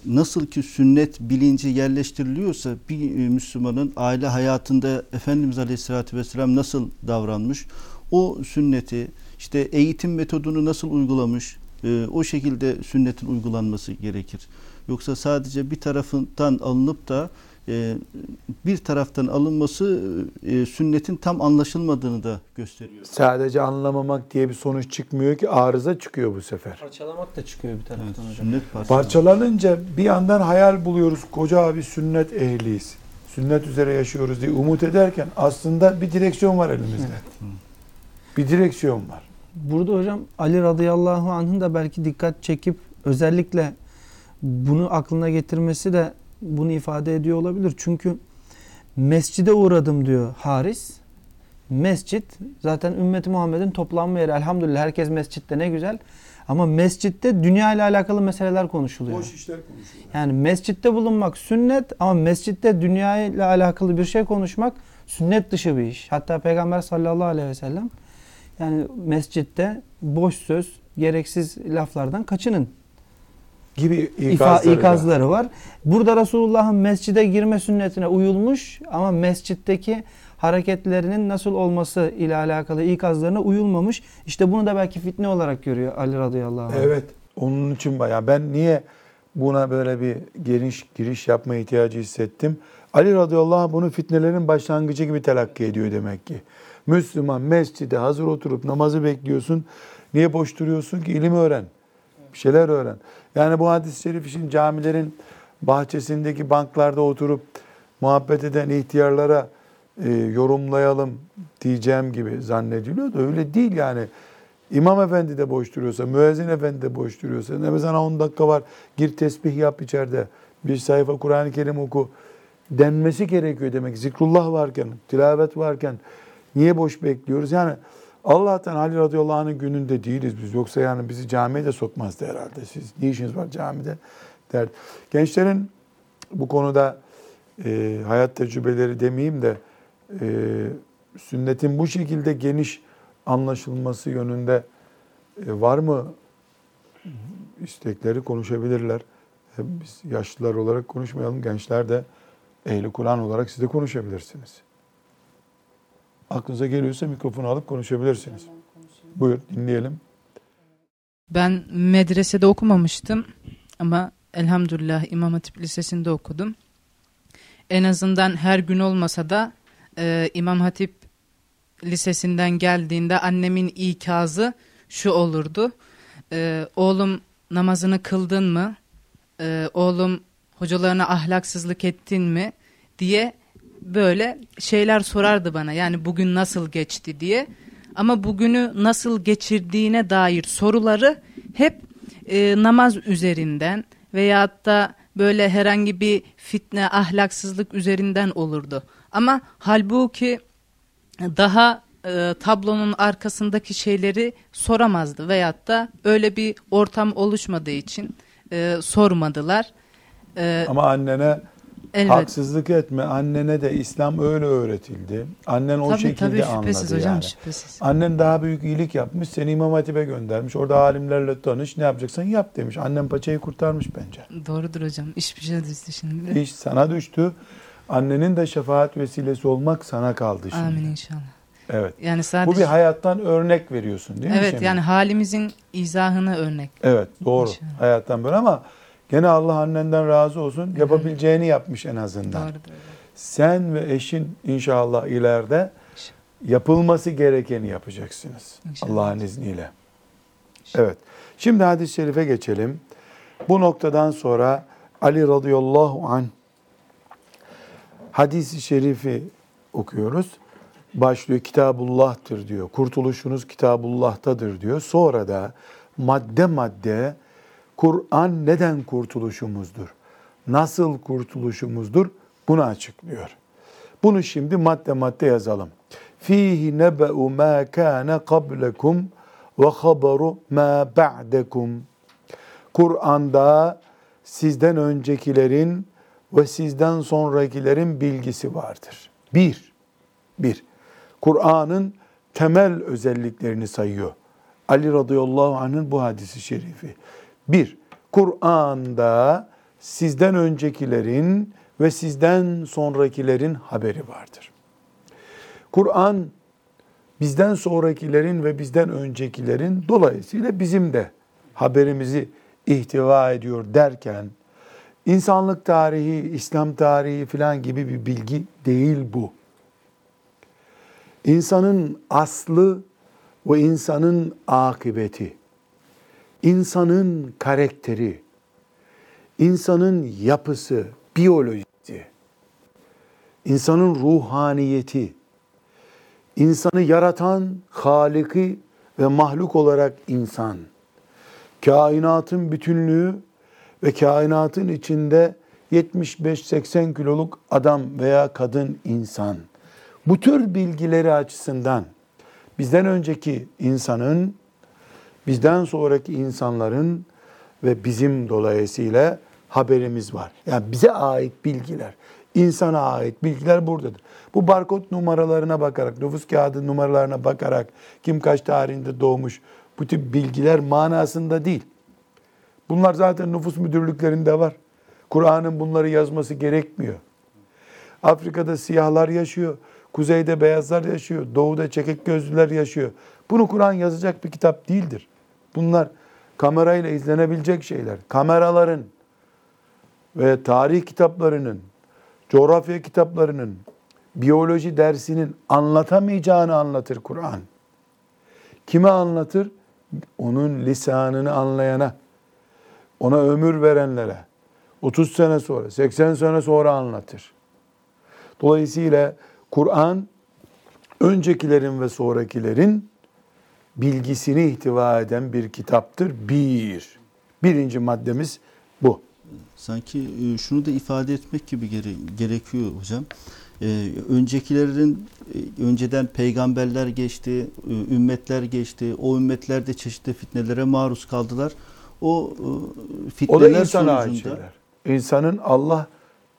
nasıl ki sünnet bilinci yerleştiriliyorsa bir Müslümanın aile hayatında Efendimiz Aleyhisselatü Vesselam nasıl davranmış, o sünneti işte eğitim metodunu nasıl uygulamış, e, o şekilde sünnetin uygulanması gerekir. Yoksa sadece bir tarafından alınıp da e, bir taraftan alınması e, sünnetin tam anlaşılmadığını da gösteriyor. Sadece anlamamak diye bir sonuç çıkmıyor ki arıza çıkıyor bu sefer. Parçalamak da çıkıyor bir taraftan Evet, hocam. sünnet parçaları. Parçalanınca bir yandan hayal buluyoruz. Koca abi sünnet ehliyiz. Sünnet üzere yaşıyoruz diye umut ederken aslında bir direksiyon var elimizde. Bir direksiyon var. Burada hocam Ali radıyallahu anh'ın da belki dikkat çekip özellikle bunu aklına getirmesi de bunu ifade ediyor olabilir. Çünkü mescide uğradım diyor Haris. Mescit zaten ümmeti Muhammed'in toplanma yeri. Elhamdülillah herkes mescitte ne güzel. Ama mescitte dünya ile alakalı meseleler konuşuluyor. işler konuşuyor. Yani mescitte bulunmak sünnet ama mescitte dünya ile alakalı bir şey konuşmak sünnet dışı bir iş. Hatta Peygamber sallallahu aleyhi ve sellem yani mescitte boş söz, gereksiz laflardan kaçının Gibi ikazları. ikazları var. Burada Resulullah'ın mescide girme sünnetine uyulmuş ama mescitteki hareketlerinin nasıl olması ile alakalı ikazlarına uyulmamış. İşte bunu da belki fitne olarak görüyor Ali radıyallahu anh. Evet. Onun için bayağı ben niye buna böyle bir geniş giriş yapma ihtiyacı hissettim? Ali radıyallahu anh bunu fitnelerin başlangıcı gibi telakki ediyor demek ki. Müslüman mescide hazır oturup namazı bekliyorsun. Niye boş duruyorsun ki? İlim öğren. Bir şeyler öğren. Yani bu hadis-i şerif için camilerin bahçesindeki banklarda oturup muhabbet eden ihtiyarlara e, yorumlayalım diyeceğim gibi zannediliyor da öyle değil yani. İmam efendi de boş duruyorsa, müezzin efendi de boş duruyorsa, ne sana 10 dakika var, gir tesbih yap içeride, bir sayfa Kur'an-ı Kerim oku denmesi gerekiyor demek. Zikrullah varken, tilavet varken niye boş bekliyoruz? Yani Allah'tan Ali radıyallahu anh'ın gününde değiliz biz. Yoksa yani bizi camiye de sokmazdı herhalde. Siz ne işiniz var camide der. Gençlerin bu konuda e, hayat tecrübeleri demeyeyim de e, sünnetin bu şekilde geniş anlaşılması yönünde e, var mı istekleri konuşabilirler. E, Biz yaşlılar olarak konuşmayalım. Gençler de ehli Kur'an olarak siz de konuşabilirsiniz. Aklınıza geliyorsa mikrofonu alıp konuşabilirsiniz. Buyur dinleyelim. Ben medresede okumamıştım ama elhamdülillah İmam Hatip Lisesi'nde okudum. En azından her gün olmasa da e, İmam Hatip Lisesi'nden geldiğinde annemin ikazı şu olurdu. E, oğlum namazını kıldın mı? E, oğlum hocalarına ahlaksızlık ettin mi? diye böyle şeyler sorardı bana. Yani bugün nasıl geçti diye. Ama bugünü nasıl geçirdiğine dair soruları hep e, namaz üzerinden veyahut da böyle herhangi bir fitne, ahlaksızlık üzerinden olurdu. Ama halbuki daha e, tablonun arkasındaki şeyleri soramazdı veyahut da öyle bir ortam oluşmadığı için e, sormadılar. E, Ama annene elbet. haksızlık etme. Annene de İslam öyle öğretildi. Annen o tabii şekilde tabii şüphesiz anladı hocam yani. şüphesiz. Annen daha büyük iyilik yapmış. Seni İmam Hatip'e göndermiş. Orada alimlerle tanış. Ne yapacaksan yap demiş. Annem paçayı kurtarmış bence. Doğrudur hocam. İş bir şey düştü şimdi. İş sana düştü. Annenin de şefaat vesilesi olmak sana kaldı şimdi. Amin inşallah. Evet. Yani sadece Bu bir hayattan örnek veriyorsun değil mi Evet yani halimizin izahını örnek. Evet doğru. İnşallah. Hayattan böyle ama gene Allah annenden razı olsun. Yapabileceğini yapmış en azından. Doğrudur. Sen ve eşin inşallah ileride Yapılması gerekeni yapacaksınız. Allah'ın izniyle. Evet. Şimdi hadis-i şerife geçelim. Bu noktadan sonra Ali radıyallahu anh hadisi şerifi okuyoruz. Başlıyor Kitabullah'tır diyor. Kurtuluşunuz Kitabullah'tadır diyor. Sonra da madde madde Kur'an neden kurtuluşumuzdur? Nasıl kurtuluşumuzdur? Bunu açıklıyor. Bunu şimdi madde madde yazalım. Fihi nebe'u ma kana qablekum ve haberu ma ba'dekum. Kur'an'da sizden öncekilerin ve sizden sonrakilerin bilgisi vardır. Bir, bir. Kur'an'ın temel özelliklerini sayıyor. Ali radıyallahu anh'ın bu hadisi şerifi. Bir, Kur'an'da sizden öncekilerin ve sizden sonrakilerin haberi vardır. Kur'an bizden sonrakilerin ve bizden öncekilerin dolayısıyla bizim de haberimizi ihtiva ediyor derken insanlık tarihi, İslam tarihi filan gibi bir bilgi değil bu. İnsanın aslı ve insanın akıbeti, insanın karakteri, insanın yapısı, biyolojisi, insanın ruhaniyeti, insanı yaratan Haliki ve mahluk olarak insan, kainatın bütünlüğü ve kainatın içinde 75-80 kiloluk adam veya kadın insan. Bu tür bilgileri açısından bizden önceki insanın, bizden sonraki insanların ve bizim dolayısıyla haberimiz var. Yani bize ait bilgiler, insana ait bilgiler buradadır. Bu barkod numaralarına bakarak, nüfus kağıdı numaralarına bakarak kim kaç tarihinde doğmuş bu tip bilgiler manasında değil. Bunlar zaten nüfus müdürlüklerinde var. Kur'an'ın bunları yazması gerekmiyor. Afrika'da siyahlar yaşıyor. Kuzeyde beyazlar yaşıyor. Doğuda çekik gözlüler yaşıyor. Bunu Kur'an yazacak bir kitap değildir. Bunlar kamerayla izlenebilecek şeyler. Kameraların ve tarih kitaplarının, coğrafya kitaplarının, biyoloji dersinin anlatamayacağını anlatır Kur'an. Kime anlatır? Onun lisanını anlayana, ona ömür verenlere, 30 sene sonra, 80 sene sonra anlatır. Dolayısıyla Kur'an öncekilerin ve sonrakilerin bilgisini ihtiva eden bir kitaptır. Bir. Birinci maddemiz bu. Sanki e, şunu da ifade etmek gibi gere- gerekiyor hocam. Ee, öncekilerin e, önceden peygamberler geçti, e, ümmetler geçti. O ümmetler de çeşitli fitnelere maruz kaldılar. O e, O da fitneler insana ait sonucunda şeyler. İnsanın Allah,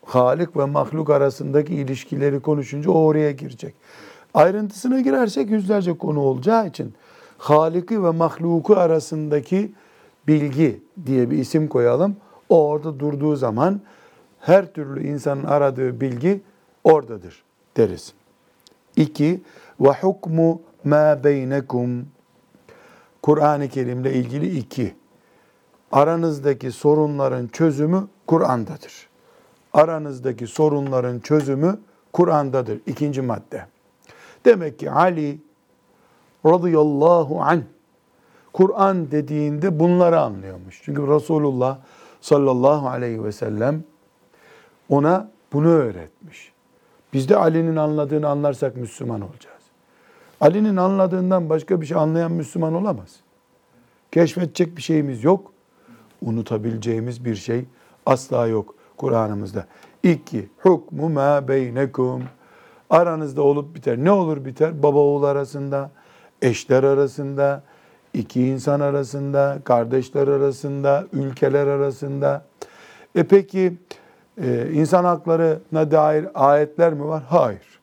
Halik ve mahluk arasındaki ilişkileri konuşunca o oraya girecek. Ayrıntısına girersek yüzlerce konu olacağı için Halik'i ve mahluku arasındaki bilgi diye bir isim koyalım. O orada durduğu zaman her türlü insanın aradığı bilgi oradadır deriz. İki, ve hukmu ma beynekum. Kur'an-ı Kerim'le ilgili iki. Aranızdaki sorunların çözümü Kur'an'dadır. Aranızdaki sorunların çözümü Kur'an'dadır. İkinci madde. Demek ki Ali radıyallahu anh Kur'an dediğinde bunları anlıyormuş. Çünkü Resulullah sallallahu aleyhi ve sellem ona bunu öğretmiş. Biz de Ali'nin anladığını anlarsak Müslüman olacağız. Ali'nin anladığından başka bir şey anlayan Müslüman olamaz. Keşfedecek bir şeyimiz yok. Unutabileceğimiz bir şey asla yok Kur'an'ımızda. İki, hukmu ma beynekum. Aranızda olup biter. Ne olur biter? Baba oğul arasında, eşler arasında, iki insan arasında, kardeşler arasında, ülkeler arasında. E peki e, insan haklarına dair ayetler mi var? Hayır.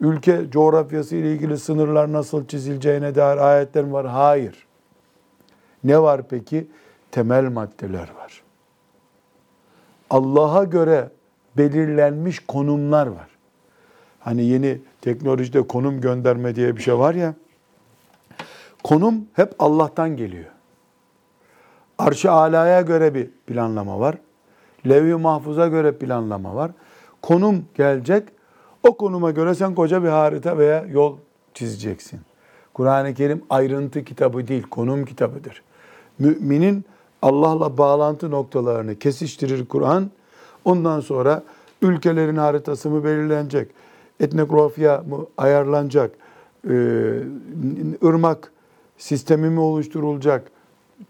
Ülke coğrafyası ile ilgili sınırlar nasıl çizileceğine dair ayetler mi var? Hayır. Ne var peki? Temel maddeler var. Allah'a göre belirlenmiş konumlar var. Hani yeni teknolojide konum gönderme diye bir şey var ya. Konum hep Allah'tan geliyor. Arş-ı alaya göre bir planlama var. Levh-i mahfuza göre planlama var. Konum gelecek. O konuma göre sen koca bir harita veya yol çizeceksin. Kur'an-ı Kerim ayrıntı kitabı değil, konum kitabıdır. Müminin Allah'la bağlantı noktalarını kesiştirir Kur'an. Ondan sonra ülkelerin haritası mı belirlenecek? Etnografya mı ayarlanacak? Ee, ırmak sistemi mi oluşturulacak?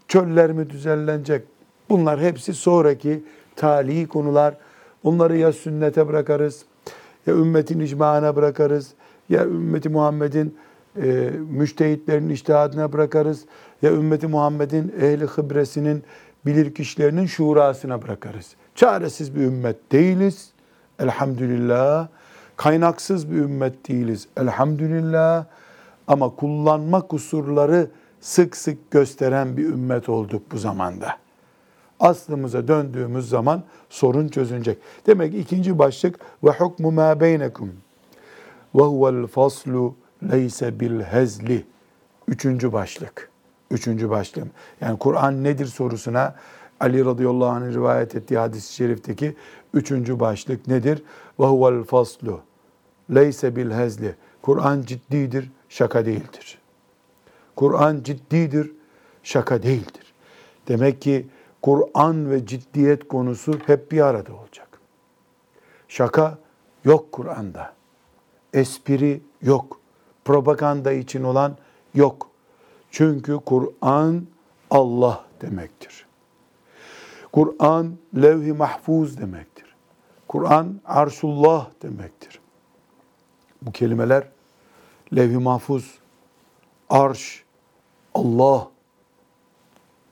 Çöller mi düzenlenecek? Bunlar hepsi sonraki tali konular. Onları ya sünnete bırakarız, ya ümmetin icmaına bırakarız, ya ümmeti Muhammed'in e, müştehitlerin iştihadına bırakarız, ya ümmeti Muhammed'in ehli hıbresinin bilir kişilerinin şurasına bırakarız. Çaresiz bir ümmet değiliz. Elhamdülillah. Kaynaksız bir ümmet değiliz. Elhamdülillah. Ama kullanma kusurları sık sık gösteren bir ümmet olduk bu zamanda. Aslımıza döndüğümüz zaman sorun çözülecek. Demek ki ikinci başlık ve hukmu ma beynekum ve huvel faslu leyse bil hezli. Üçüncü başlık. Üçüncü başlığım. Yani Kur'an nedir sorusuna Ali radıyallahu anh'ın rivayet ettiği hadis-i şerifteki üçüncü başlık nedir? Ve huvel faslu leyse bil hezli. Kur'an ciddidir, şaka değildir. Kur'an ciddidir, şaka değildir. Demek ki Kur'an ve ciddiyet konusu hep bir arada olacak. Şaka yok Kur'an'da. Espri yok. Propaganda için olan yok. Çünkü Kur'an Allah demektir. Kur'an levh-i mahfuz demektir. Kur'an arşullah demektir. Bu kelimeler levh-i mahfuz, arş, Allah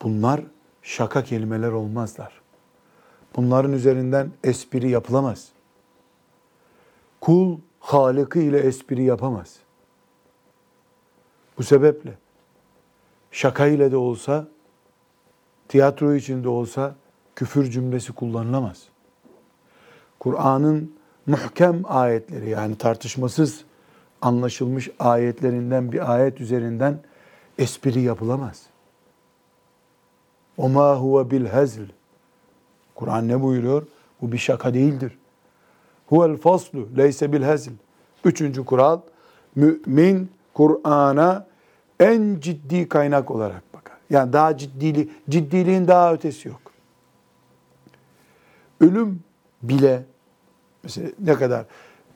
bunlar şaka kelimeler olmazlar. Bunların üzerinden espri yapılamaz. Kul Halık'ı ile espri yapamaz. Bu sebeple şaka ile de olsa, tiyatro içinde olsa küfür cümlesi kullanılamaz. Kur'an'ın muhkem ayetleri yani tartışmasız anlaşılmış ayetlerinden bir ayet üzerinden espri yapılamaz. O ma huve bil hezl. Kur'an ne buyuruyor? Bu bir şaka değildir. Huvel faslu leyse bil hezl. Üçüncü kural, mümin Kur'an'a en ciddi kaynak olarak bakar. Yani daha ciddili, ciddiliğin daha ötesi yok. Ölüm bile mesela ne kadar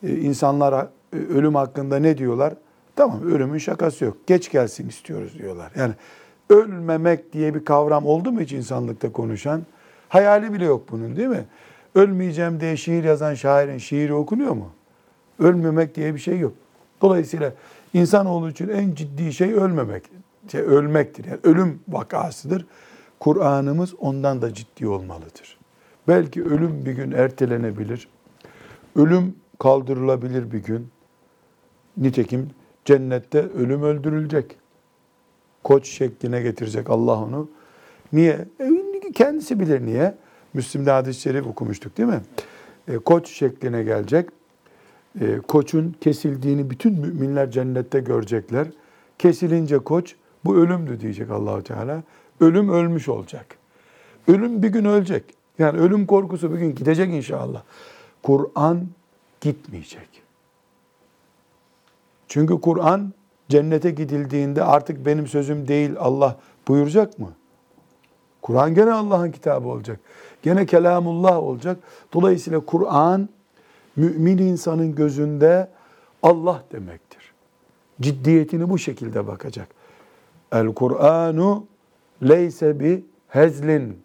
e, insanlar ölüm hakkında ne diyorlar? Tamam ölümün şakası yok. Geç gelsin istiyoruz diyorlar. Yani ölmemek diye bir kavram oldu mu hiç insanlıkta konuşan? Hayali bile yok bunun değil mi? Ölmeyeceğim diye şiir yazan şairin şiiri okunuyor mu? Ölmemek diye bir şey yok. Dolayısıyla insanoğlu için en ciddi şey ölmemek. Şey, ölmektir. Yani ölüm vakasıdır. Kur'an'ımız ondan da ciddi olmalıdır. Belki ölüm bir gün ertelenebilir. Ölüm kaldırılabilir bir gün. Nitekim cennette ölüm öldürülecek. Koç şekline getirecek Allah onu. Niye? E, kendisi bilir niye. Müslim'de hadis-i şerif okumuştuk değil mi? E, koç şekline gelecek. E, koçun kesildiğini bütün müminler cennette görecekler. Kesilince koç bu ölümdü diyecek Allahu Teala. Ölüm ölmüş olacak. Ölüm bir gün ölecek. Yani ölüm korkusu bir gün gidecek inşallah. Kur'an gitmeyecek. Çünkü Kur'an cennete gidildiğinde artık benim sözüm değil Allah buyuracak mı? Kur'an gene Allah'ın kitabı olacak. Gene kelamullah olacak. Dolayısıyla Kur'an mümin insanın gözünde Allah demektir. Ciddiyetini bu şekilde bakacak. El Kur'anu leyse bi hezlin.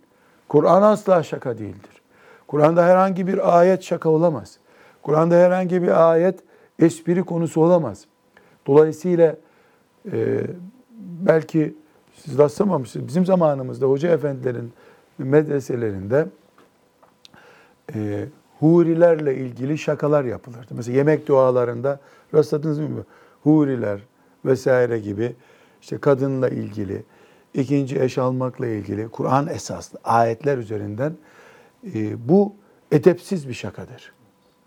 Kur'an asla şaka değildir. Kur'an'da herhangi bir ayet şaka olamaz. Kur'an'da herhangi bir ayet espri konusu olamaz. Dolayısıyla e, belki siz rastlamamışsınız. Bizim zamanımızda hoca efendilerin medreselerinde e, hurilerle ilgili şakalar yapılırdı. Mesela yemek dualarında rastladınız mı? Huriler vesaire gibi işte kadınla ilgili, ikinci eş almakla ilgili Kur'an esaslı ayetler üzerinden e, bu edepsiz bir şakadır.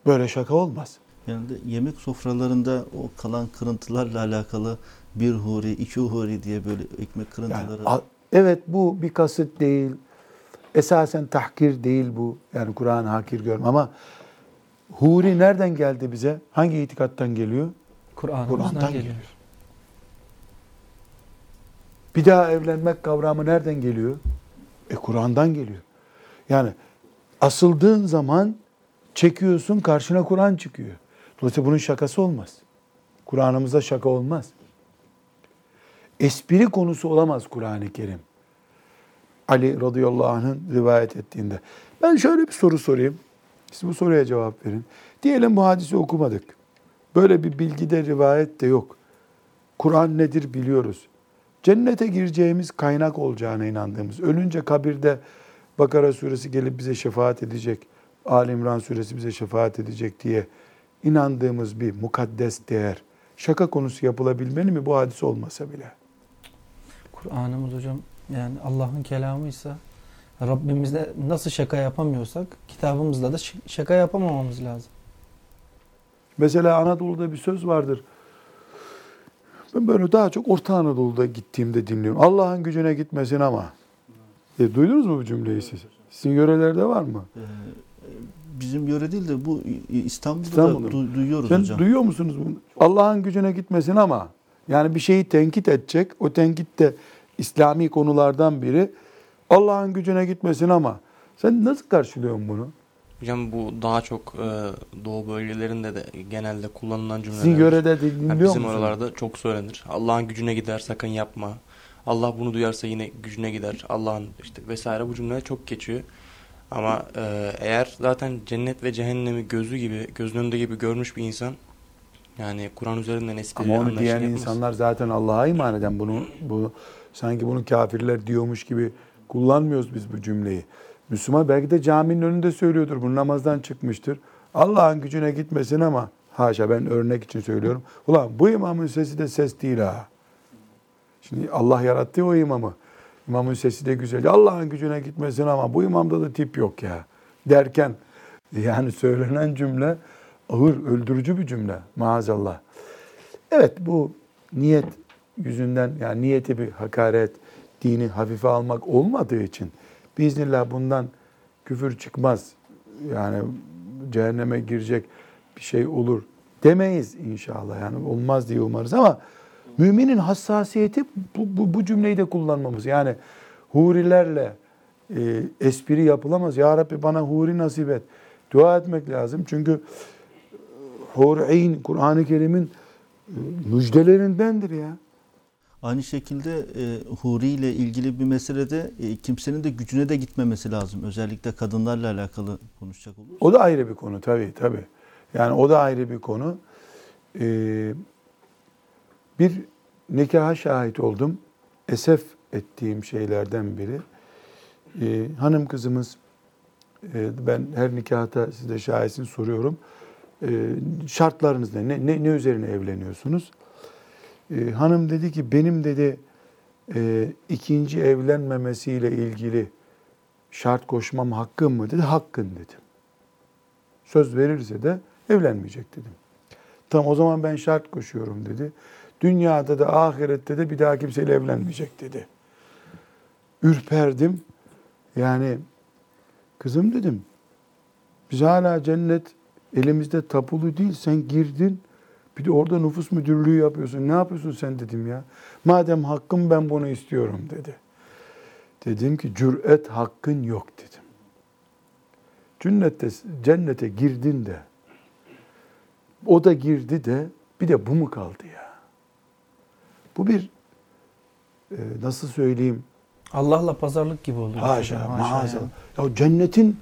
Böyle şaka olmaz. Yani de yemek sofralarında o kalan kırıntılarla alakalı bir huri, iki huri diye böyle ekmek kırıntıları. Yani, evet bu bir kasıt değil. Esasen tahkir değil bu. Yani Kur'an hakir görme ama Huri nereden geldi bize? Hangi itikattan geliyor? Kur'an'dan geliyor. geliyor. Bir daha evlenmek kavramı nereden geliyor? E Kur'an'dan geliyor. Yani asıldığın zaman çekiyorsun karşına Kur'an çıkıyor. Dolayısıyla bunun şakası olmaz. Kur'an'ımızda şaka olmaz. Espri konusu olamaz Kur'an-ı Kerim. Ali radıyallahu anh'ın rivayet ettiğinde. Ben şöyle bir soru sorayım. Siz bu soruya cevap verin. Diyelim bu hadisi okumadık. Böyle bir bilgide rivayet de yok. Kur'an nedir biliyoruz. Cennete gireceğimiz kaynak olacağına inandığımız, ölünce kabirde Bakara suresi gelip bize şefaat edecek, Ali İmran suresi bize şefaat edecek diye inandığımız bir mukaddes değer, şaka konusu yapılabilmeli mi bu hadis olmasa bile? Kur'an'ımız hocam yani Allah'ın kelamıysa Rabbimizle nasıl şaka yapamıyorsak kitabımızda da şaka yapamamamız lazım. Mesela Anadolu'da bir söz vardır. Ben böyle daha çok Orta Anadolu'da gittiğimde dinliyorum. Allah'ın gücüne gitmesin ama. E, duydunuz mu bu cümleyi siz? Sizin yörelerde var mı? Bizim yöre değil de bu İstanbul'da, İstanbul'da. da du- duyuyoruz Sen hocam. duyuyor musunuz bunu? Allah'ın gücüne gitmesin ama yani bir şeyi tenkit edecek. O tenkit de İslami konulardan biri. Allah'ın gücüne gitmesin ama sen nasıl karşılıyorsun bunu? Hocam bu daha çok e, doğu bölgelerinde de genelde kullanılan cümleler. Sizin yörede Yani dinliyor bizim musunuz? oralarda çok söylenir. Allah'ın gücüne gider sakın yapma. Allah bunu duyarsa yine gücüne gider. Allah'ın işte vesaire bu cümleler çok geçiyor. Ama e, eğer zaten cennet ve cehennemi gözü gibi, gözünün önünde gibi görmüş bir insan yani Kur'an üzerinden espri Ama onu diyen yapmaz. insanlar zaten Allah'a iman eden bunu bu sanki bunu kafirler diyormuş gibi kullanmıyoruz biz bu cümleyi. Müslüman belki de caminin önünde söylüyordur. Bu namazdan çıkmıştır. Allah'ın gücüne gitmesin ama haşa ben örnek için söylüyorum. Ulan bu imamın sesi de ses değil ha. Şimdi Allah yarattı o imamı. İmamın sesi de güzel. Allah'ın gücüne gitmesin ama bu imamda da tip yok ya. Derken yani söylenen cümle ağır, öldürücü bir cümle maazallah. Evet bu niyet yüzünden yani niyeti bir hakaret, dini hafife almak olmadığı için biiznillah bundan küfür çıkmaz. Yani cehenneme girecek bir şey olur demeyiz inşallah. Yani olmaz diye umarız ama müminin hassasiyeti bu, bu, bu cümleyi de kullanmamız. Yani hurilerle e, espri yapılamaz. Ya Rabbi bana huri nasip et. Dua etmek lazım. Çünkü hur'in Kur'an-ı Kerim'in e, müjdelerindendir ya. Aynı şekilde e, huri ile ilgili bir meselede e, kimsenin de gücüne de gitmemesi lazım. Özellikle kadınlarla alakalı konuşacak olursak. O da ayrı bir konu tabii tabii. Yani o da ayrı bir konu. Ee, bir nikaha şahit oldum. Esef ettiğim şeylerden biri. Ee, hanım kızımız, e, ben her nikahta size şahitsin soruyorum. Ee, şartlarınız ne? ne? Ne, ne üzerine evleniyorsunuz? Ee, hanım dedi ki benim dedi e, ikinci evlenmemesiyle ilgili şart koşmam hakkım mı dedi. Hakkın dedim. Söz verirse de evlenmeyecek dedim. Tamam o zaman ben şart koşuyorum dedi. Dünyada da ahirette de bir daha kimseyle evlenmeyecek dedi. Ürperdim. Yani kızım dedim. Biz hala cennet elimizde tapulu değil. Sen girdin. Bir de orada nüfus müdürlüğü yapıyorsun. Ne yapıyorsun sen dedim ya. Madem hakkım ben bunu istiyorum dedi. Dedim ki cüret hakkın yok dedim. Cennette, cennete girdin de o da girdi de bir de bu mu kaldı ya? Bu bir e, nasıl söyleyeyim? Allah'la pazarlık gibi oluyor. Haşa, hocam, maazallah. yani. Ya cennetin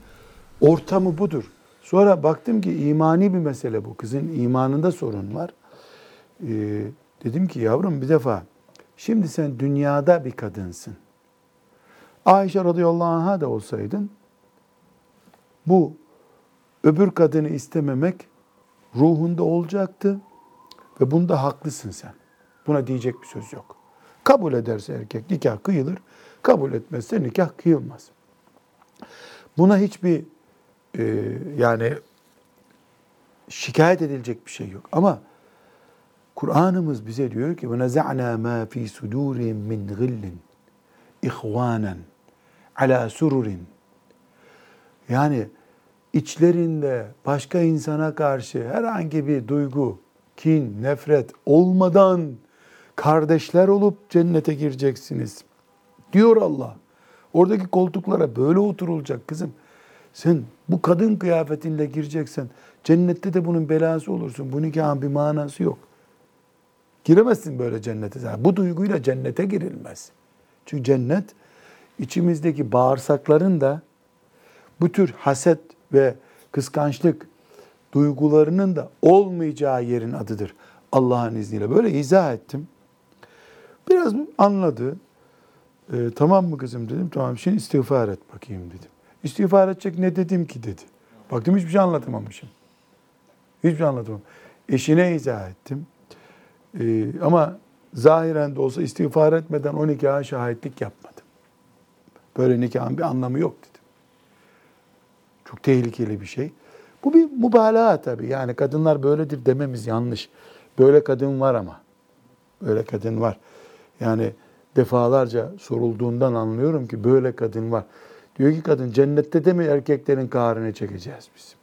ortamı budur. Sonra baktım ki imani bir mesele bu. Kızın imanında sorun var. Ee, dedim ki yavrum bir defa şimdi sen dünyada bir kadınsın. Ayşe radıyallahu anh'a da olsaydın bu öbür kadını istememek ruhunda olacaktı ve bunda haklısın sen. Buna diyecek bir söz yok. Kabul ederse erkek nikah kıyılır, kabul etmezse nikah kıyılmaz. Buna hiçbir e, yani şikayet edilecek bir şey yok. Ama Kur'an'ımız bize diyor ki وَنَزَعْنَا مَا ف۪ي سُدُورٍ مِّنْ غِلٍّ اِخْوَانًا عَلَى سُرُرٍ Yani içlerinde başka insana karşı herhangi bir duygu, kin, nefret olmadan kardeşler olup cennete gireceksiniz. Diyor Allah. Oradaki koltuklara böyle oturulacak kızım. Sen bu kadın kıyafetinle gireceksen cennette de bunun belası olursun. Bu nikahın bir manası yok. Giremezsin böyle cennete. zaten. Bu duyguyla cennete girilmez. Çünkü cennet içimizdeki bağırsakların da bu tür haset ve kıskançlık duygularının da olmayacağı yerin adıdır. Allah'ın izniyle. Böyle izah ettim. Biraz anladı. Ee, tamam mı kızım dedim. Tamam şimdi istiğfar et bakayım dedim. İstiğfar edecek ne dedim ki dedi. Baktım hiçbir şey anlatamamışım. Hiçbir şey anlatamam. Eşine izah ettim. Ee, ama zahiren de olsa istiğfar etmeden o nikaha şahitlik yapmadım. Böyle nikahın bir anlamı yok dedim. Çok tehlikeli bir şey. Bu bir mübalağa tabii. Yani kadınlar böyledir dememiz yanlış. Böyle kadın var ama. Böyle kadın var. Yani defalarca sorulduğundan anlıyorum ki böyle kadın var. Diyor ki kadın cennette de mi erkeklerin kahrını çekeceğiz biz?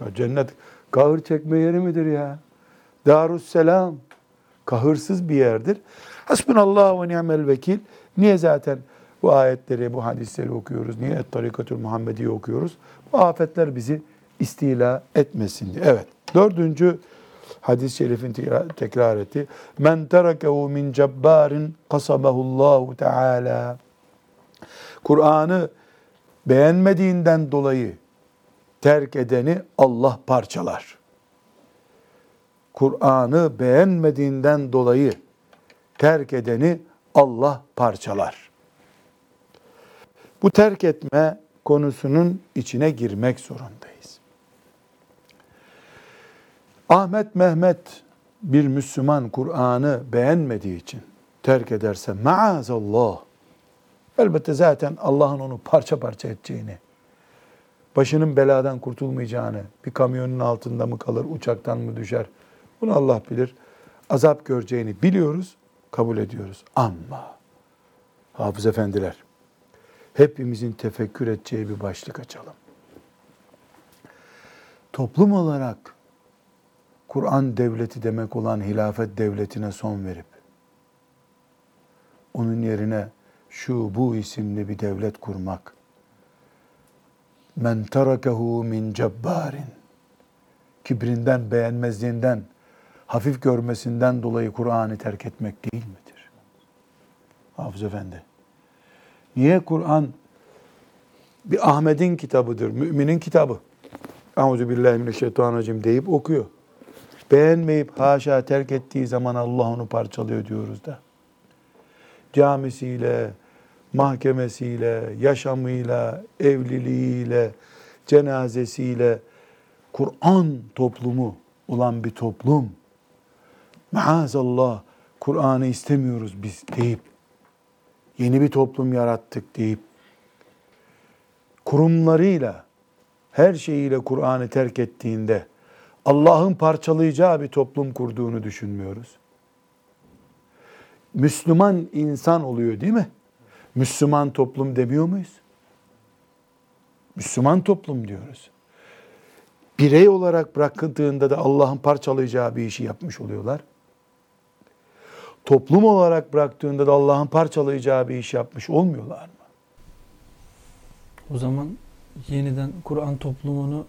Ya cennet kahır çekme yeri midir ya? Darusselam kahırsız bir yerdir. Hasbunallah ve ni'mel vekil. Niye zaten bu ayetleri, bu hadisleri okuyoruz? Niye Tarikatül Muhammediye okuyoruz? Bu afetler bizi istila etmesin diye. Evet. Dördüncü hadis-i şerifin tekrar- etti. Men terakehu min cebbarin kasabahullahu teala. Kur'an'ı beğenmediğinden dolayı terk edeni Allah parçalar. Kur'an'ı beğenmediğinden dolayı terk edeni Allah parçalar. Bu terk etme konusunun içine girmek zorundayız. Ahmet Mehmet bir Müslüman Kur'an'ı beğenmediği için terk ederse maazallah elbette zaten Allah'ın onu parça parça edeceğini, başının beladan kurtulmayacağını, bir kamyonun altında mı kalır, uçaktan mı düşer, bunu Allah bilir. Azap göreceğini biliyoruz, kabul ediyoruz. Ama hafız efendiler, hepimizin tefekkür edeceği bir başlık açalım. Toplum olarak Kur'an devleti demek olan hilafet devletine son verip onun yerine şu bu isimli bir devlet kurmak men terakehu min cebbarin kibrinden beğenmezliğinden hafif görmesinden dolayı Kur'an'ı terk etmek değil midir? Hafız Efendi. Niye Kur'an bir Ahmet'in kitabıdır, müminin kitabı. Euzu billahi mineşşeytanirracim deyip okuyor. Beğenmeyip haşa terk ettiği zaman Allah onu parçalıyor diyoruz da. Camisiyle, mahkemesiyle, yaşamıyla, evliliğiyle, cenazesiyle Kur'an toplumu olan bir toplum maazallah Kur'an'ı istemiyoruz biz deyip yeni bir toplum yarattık deyip kurumlarıyla her şeyiyle Kur'an'ı terk ettiğinde Allah'ın parçalayacağı bir toplum kurduğunu düşünmüyoruz. Müslüman insan oluyor değil mi? Müslüman toplum demiyor muyuz? Müslüman toplum diyoruz. Birey olarak bırakıldığında da Allah'ın parçalayacağı bir işi yapmış oluyorlar. Toplum olarak bıraktığında da Allah'ın parçalayacağı bir iş yapmış olmuyorlar mı? O zaman yeniden Kur'an toplumunu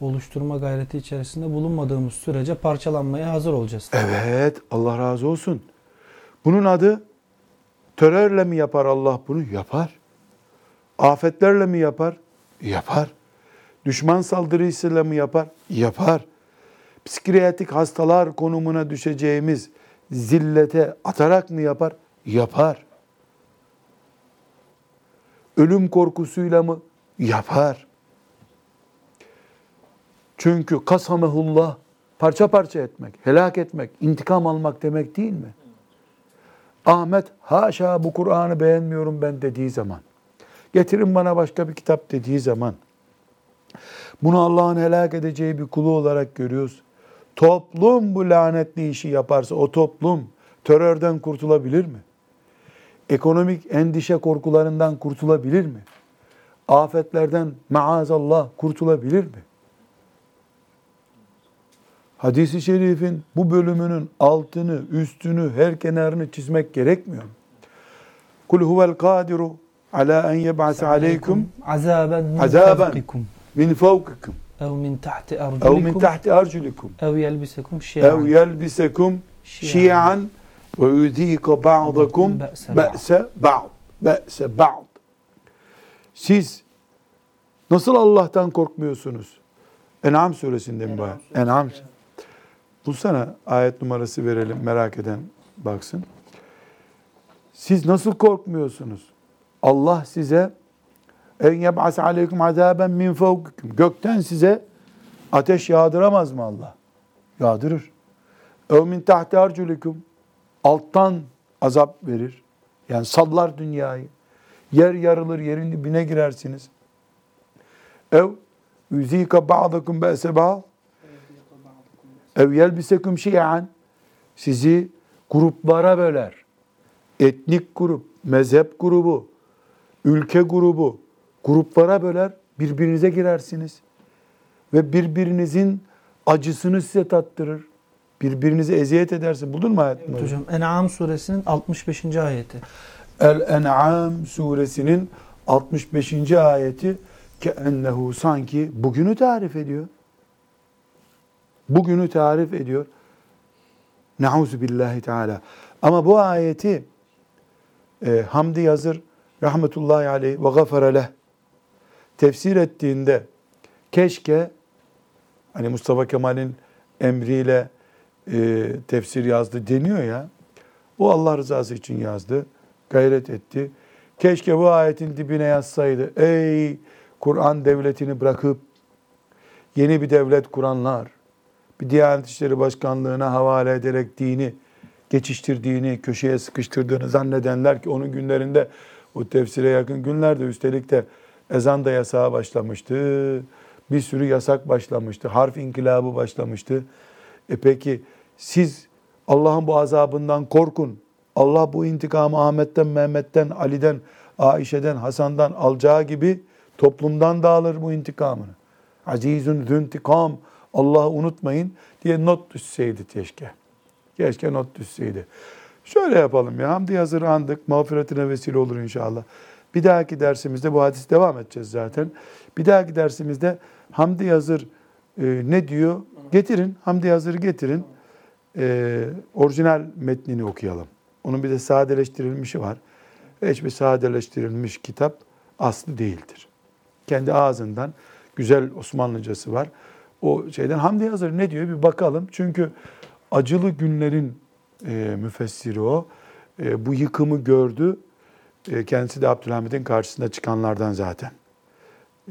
oluşturma gayreti içerisinde bulunmadığımız sürece parçalanmaya hazır olacağız. Evet, Allah razı olsun. Bunun adı terörle mi yapar Allah bunu? Yapar. Afetlerle mi yapar? Yapar. Düşman saldırısıyla mı yapar? Yapar. Psikiyatrik hastalar konumuna düşeceğimiz zillete atarak mı yapar? Yapar. Ölüm korkusuyla mı? Yapar. Çünkü kasamehullah parça parça etmek, helak etmek, intikam almak demek değil mi? Ahmet haşa bu Kur'an'ı beğenmiyorum ben dediği zaman, getirin bana başka bir kitap dediği zaman, bunu Allah'ın helak edeceği bir kulu olarak görüyoruz. Toplum bu lanetli işi yaparsa o toplum terörden kurtulabilir mi? Ekonomik endişe korkularından kurtulabilir mi? afetlerden maazallah kurtulabilir mi? Hadis-i şerifin bu bölümünün altını, üstünü, her kenarını çizmek gerekmiyor mu? Kul huvel kadiru ala en yeb'ase aleykum azaben min fevkikum min fevkikum ev min tahti ev min tahti arjulikum ev yelbisekum ev şi'an yelbisekum şi'an ve yudhika ba'dakum Be'se be'se ba'd. Be'se ba'd. Siz nasıl Allah'tan korkmuyorsunuz? En'am suresinde mi bu? ayet? En'am. Bulsana ayet numarası verelim merak eden baksın. Siz nasıl korkmuyorsunuz? Allah size en yeb'as aleykum azaben min fevkikum. Gökten size ateş yağdıramaz mı Allah? Yağdırır. Ev min tahti arculikum. Alttan azap verir. Yani sallar dünyayı. Yer yarılır, yerin dibine girersiniz. Ev yüzika ba'dakum be'se. Ev yelbisekum şi'an. Sizi gruplara böler. Etnik grup, mezhep grubu, ülke grubu, gruplara böler. Birbirinize girersiniz. Ve birbirinizin acısını size tattırır. Birbirinize eziyet edersin. Buldun mu ayet numarayı? Hocam En'am suresinin 65. ayeti. El-En'am suresinin 65. ayeti keennehu sanki bugünü tarif ediyor. Bugünü tarif ediyor. Nauzu billahi teala. Ama bu ayeti e, Hamdi Yazır rahmetullahi aleyh ve gafara leh tefsir ettiğinde keşke hani Mustafa Kemal'in emriyle e, tefsir yazdı deniyor ya. O Allah rızası için yazdı. Gayret etti. Keşke bu ayetin dibine yazsaydı. Ey Kur'an devletini bırakıp yeni bir devlet kuranlar, bir Diyanet İşleri Başkanlığı'na havale ederek dini geçiştirdiğini, köşeye sıkıştırdığını zannedenler ki onun günlerinde o tefsire yakın günlerde üstelik de ezan da yasağa başlamıştı. Bir sürü yasak başlamıştı. Harf inkılabı başlamıştı. E peki siz Allah'ın bu azabından korkun. Allah bu intikamı Ahmet'ten, Mehmet'ten, Ali'den, Ayşe'den, Hasan'dan alacağı gibi toplumdan da alır bu intikamını. Azizun züntikam. Allah'ı unutmayın diye not düşseydi keşke. Keşke not düşseydi. Şöyle yapalım ya. Hamdi hazır andık. Mağfiretine vesile olur inşallah. Bir dahaki dersimizde bu hadis devam edeceğiz zaten. Bir dahaki dersimizde Hamdi Yazır e, ne diyor? Getirin. Hamdi Yazır'ı getirin. E, orijinal metnini okuyalım. Onun bir de sadeleştirilmişi var. Hiçbir sadeleştirilmiş kitap aslı değildir. Kendi ağzından güzel Osmanlıcası var. O şeyden Hamdi Yazır ne diyor bir bakalım. Çünkü acılı günlerin e, müfessiri o. E, bu yıkımı gördü. E, kendisi de Abdülhamid'in karşısında çıkanlardan zaten.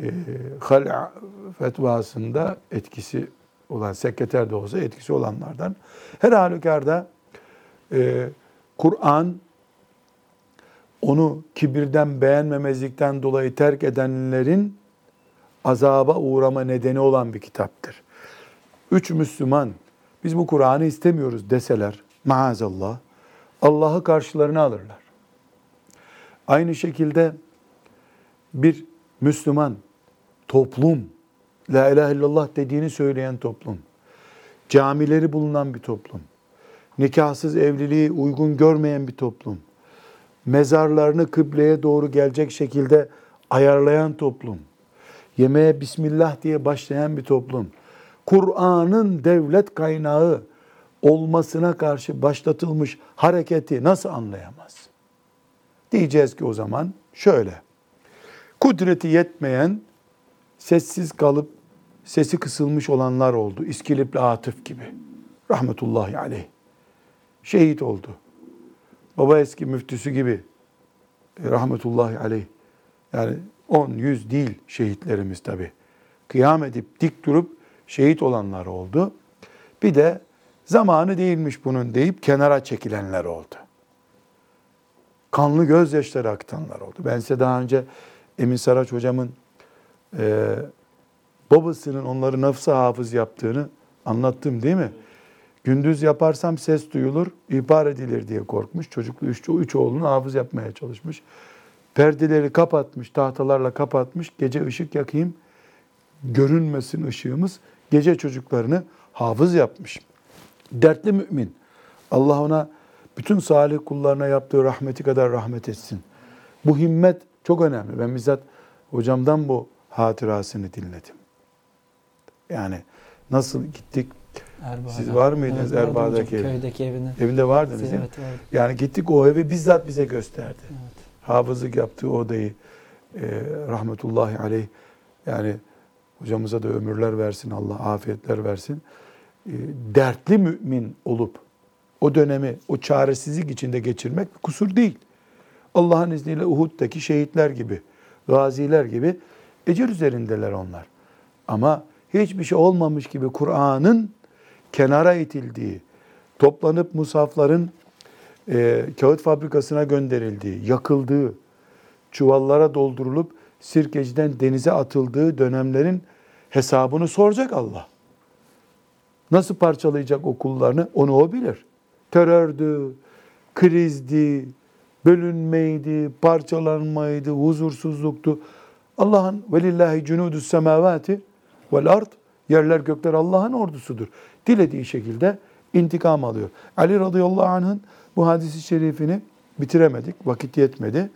E, Hal'a fetvasında etkisi olan, sekreter de olsa etkisi olanlardan. Her halükarda e, Kur'an onu kibirden, beğenmemezlikten dolayı terk edenlerin azaba uğrama nedeni olan bir kitaptır. Üç Müslüman biz bu Kur'an'ı istemiyoruz deseler maazallah Allah'ı karşılarına alırlar. Aynı şekilde bir Müslüman toplum La ilahe illallah dediğini söyleyen toplum, camileri bulunan bir toplum, nikahsız evliliği uygun görmeyen bir toplum, mezarlarını kıbleye doğru gelecek şekilde ayarlayan toplum, yemeğe Bismillah diye başlayan bir toplum, Kur'an'ın devlet kaynağı olmasına karşı başlatılmış hareketi nasıl anlayamaz? Diyeceğiz ki o zaman şöyle, kudreti yetmeyen, sessiz kalıp sesi kısılmış olanlar oldu. İskilipli Atıf gibi. Rahmetullahi aleyh. Şehit oldu. Baba eski müftüsü gibi. e, Rahmetullahi aleyh. Yani 10, 100 değil şehitlerimiz tabi. Kıyam edip dik durup şehit olanlar oldu. Bir de zamanı değilmiş bunun deyip kenara çekilenler oldu. Kanlı gözyaşları akıtanlar oldu. Ben size daha önce Emin Saraç hocamın e, babasının onları nafsa hafız yaptığını anlattım değil mi? Gündüz yaparsam ses duyulur, ihbar edilir diye korkmuş. Çocuklu üç, üç oğlunu hafız yapmaya çalışmış. Perdeleri kapatmış, tahtalarla kapatmış. Gece ışık yakayım, görünmesin ışığımız. Gece çocuklarını hafız yapmış. Dertli mümin. Allah ona bütün salih kullarına yaptığı rahmeti kadar rahmet etsin. Bu himmet çok önemli. Ben bizzat hocamdan bu hatırasını dinledim. Yani nasıl gittik? Erbaa'da. Siz var mıydınız Evet, evde? Köydeki evine. Evinde vardınız değil mi? Evet vardı. Yani gittik o evi bizzat bize gösterdi. Evet. Hafızlık yaptığı odayı e, rahmetullahi aleyh yani hocamıza da ömürler versin Allah afiyetler versin. E, dertli mümin olup o dönemi o çaresizlik içinde geçirmek kusur değil. Allah'ın izniyle Uhud'daki şehitler gibi, gaziler gibi ecir üzerindeler onlar. Ama hiçbir şey olmamış gibi Kur'an'ın kenara itildiği, toplanıp musafların e, kağıt fabrikasına gönderildiği, yakıldığı, çuvallara doldurulup sirkeciden denize atıldığı dönemlerin hesabını soracak Allah. Nasıl parçalayacak okullarını onu o bilir. Terördü, krizdi, bölünmeydi, parçalanmaydı, huzursuzluktu. Allah'ın velillahi cunudus semavati vel ard yerler gökler Allah'ın ordusudur. Dilediği şekilde intikam alıyor. Ali radıyallahu anh'ın bu hadisi şerifini bitiremedik. Vakit yetmedi.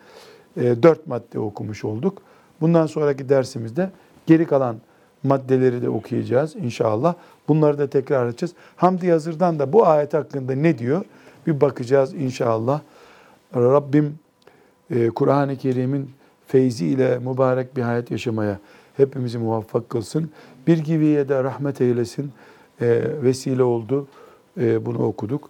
E, dört madde okumuş olduk. Bundan sonraki dersimizde geri kalan maddeleri de okuyacağız inşallah. Bunları da tekrar edeceğiz. Hamdi Yazır'dan da bu ayet hakkında ne diyor? Bir bakacağız inşallah. Rabbim e, Kur'an-ı Kerim'in feyzi ile mübarek bir hayat yaşamaya hepimizi muvaffak kılsın. Bir gibiye de rahmet eylesin. E, vesile oldu. E, bunu okuduk.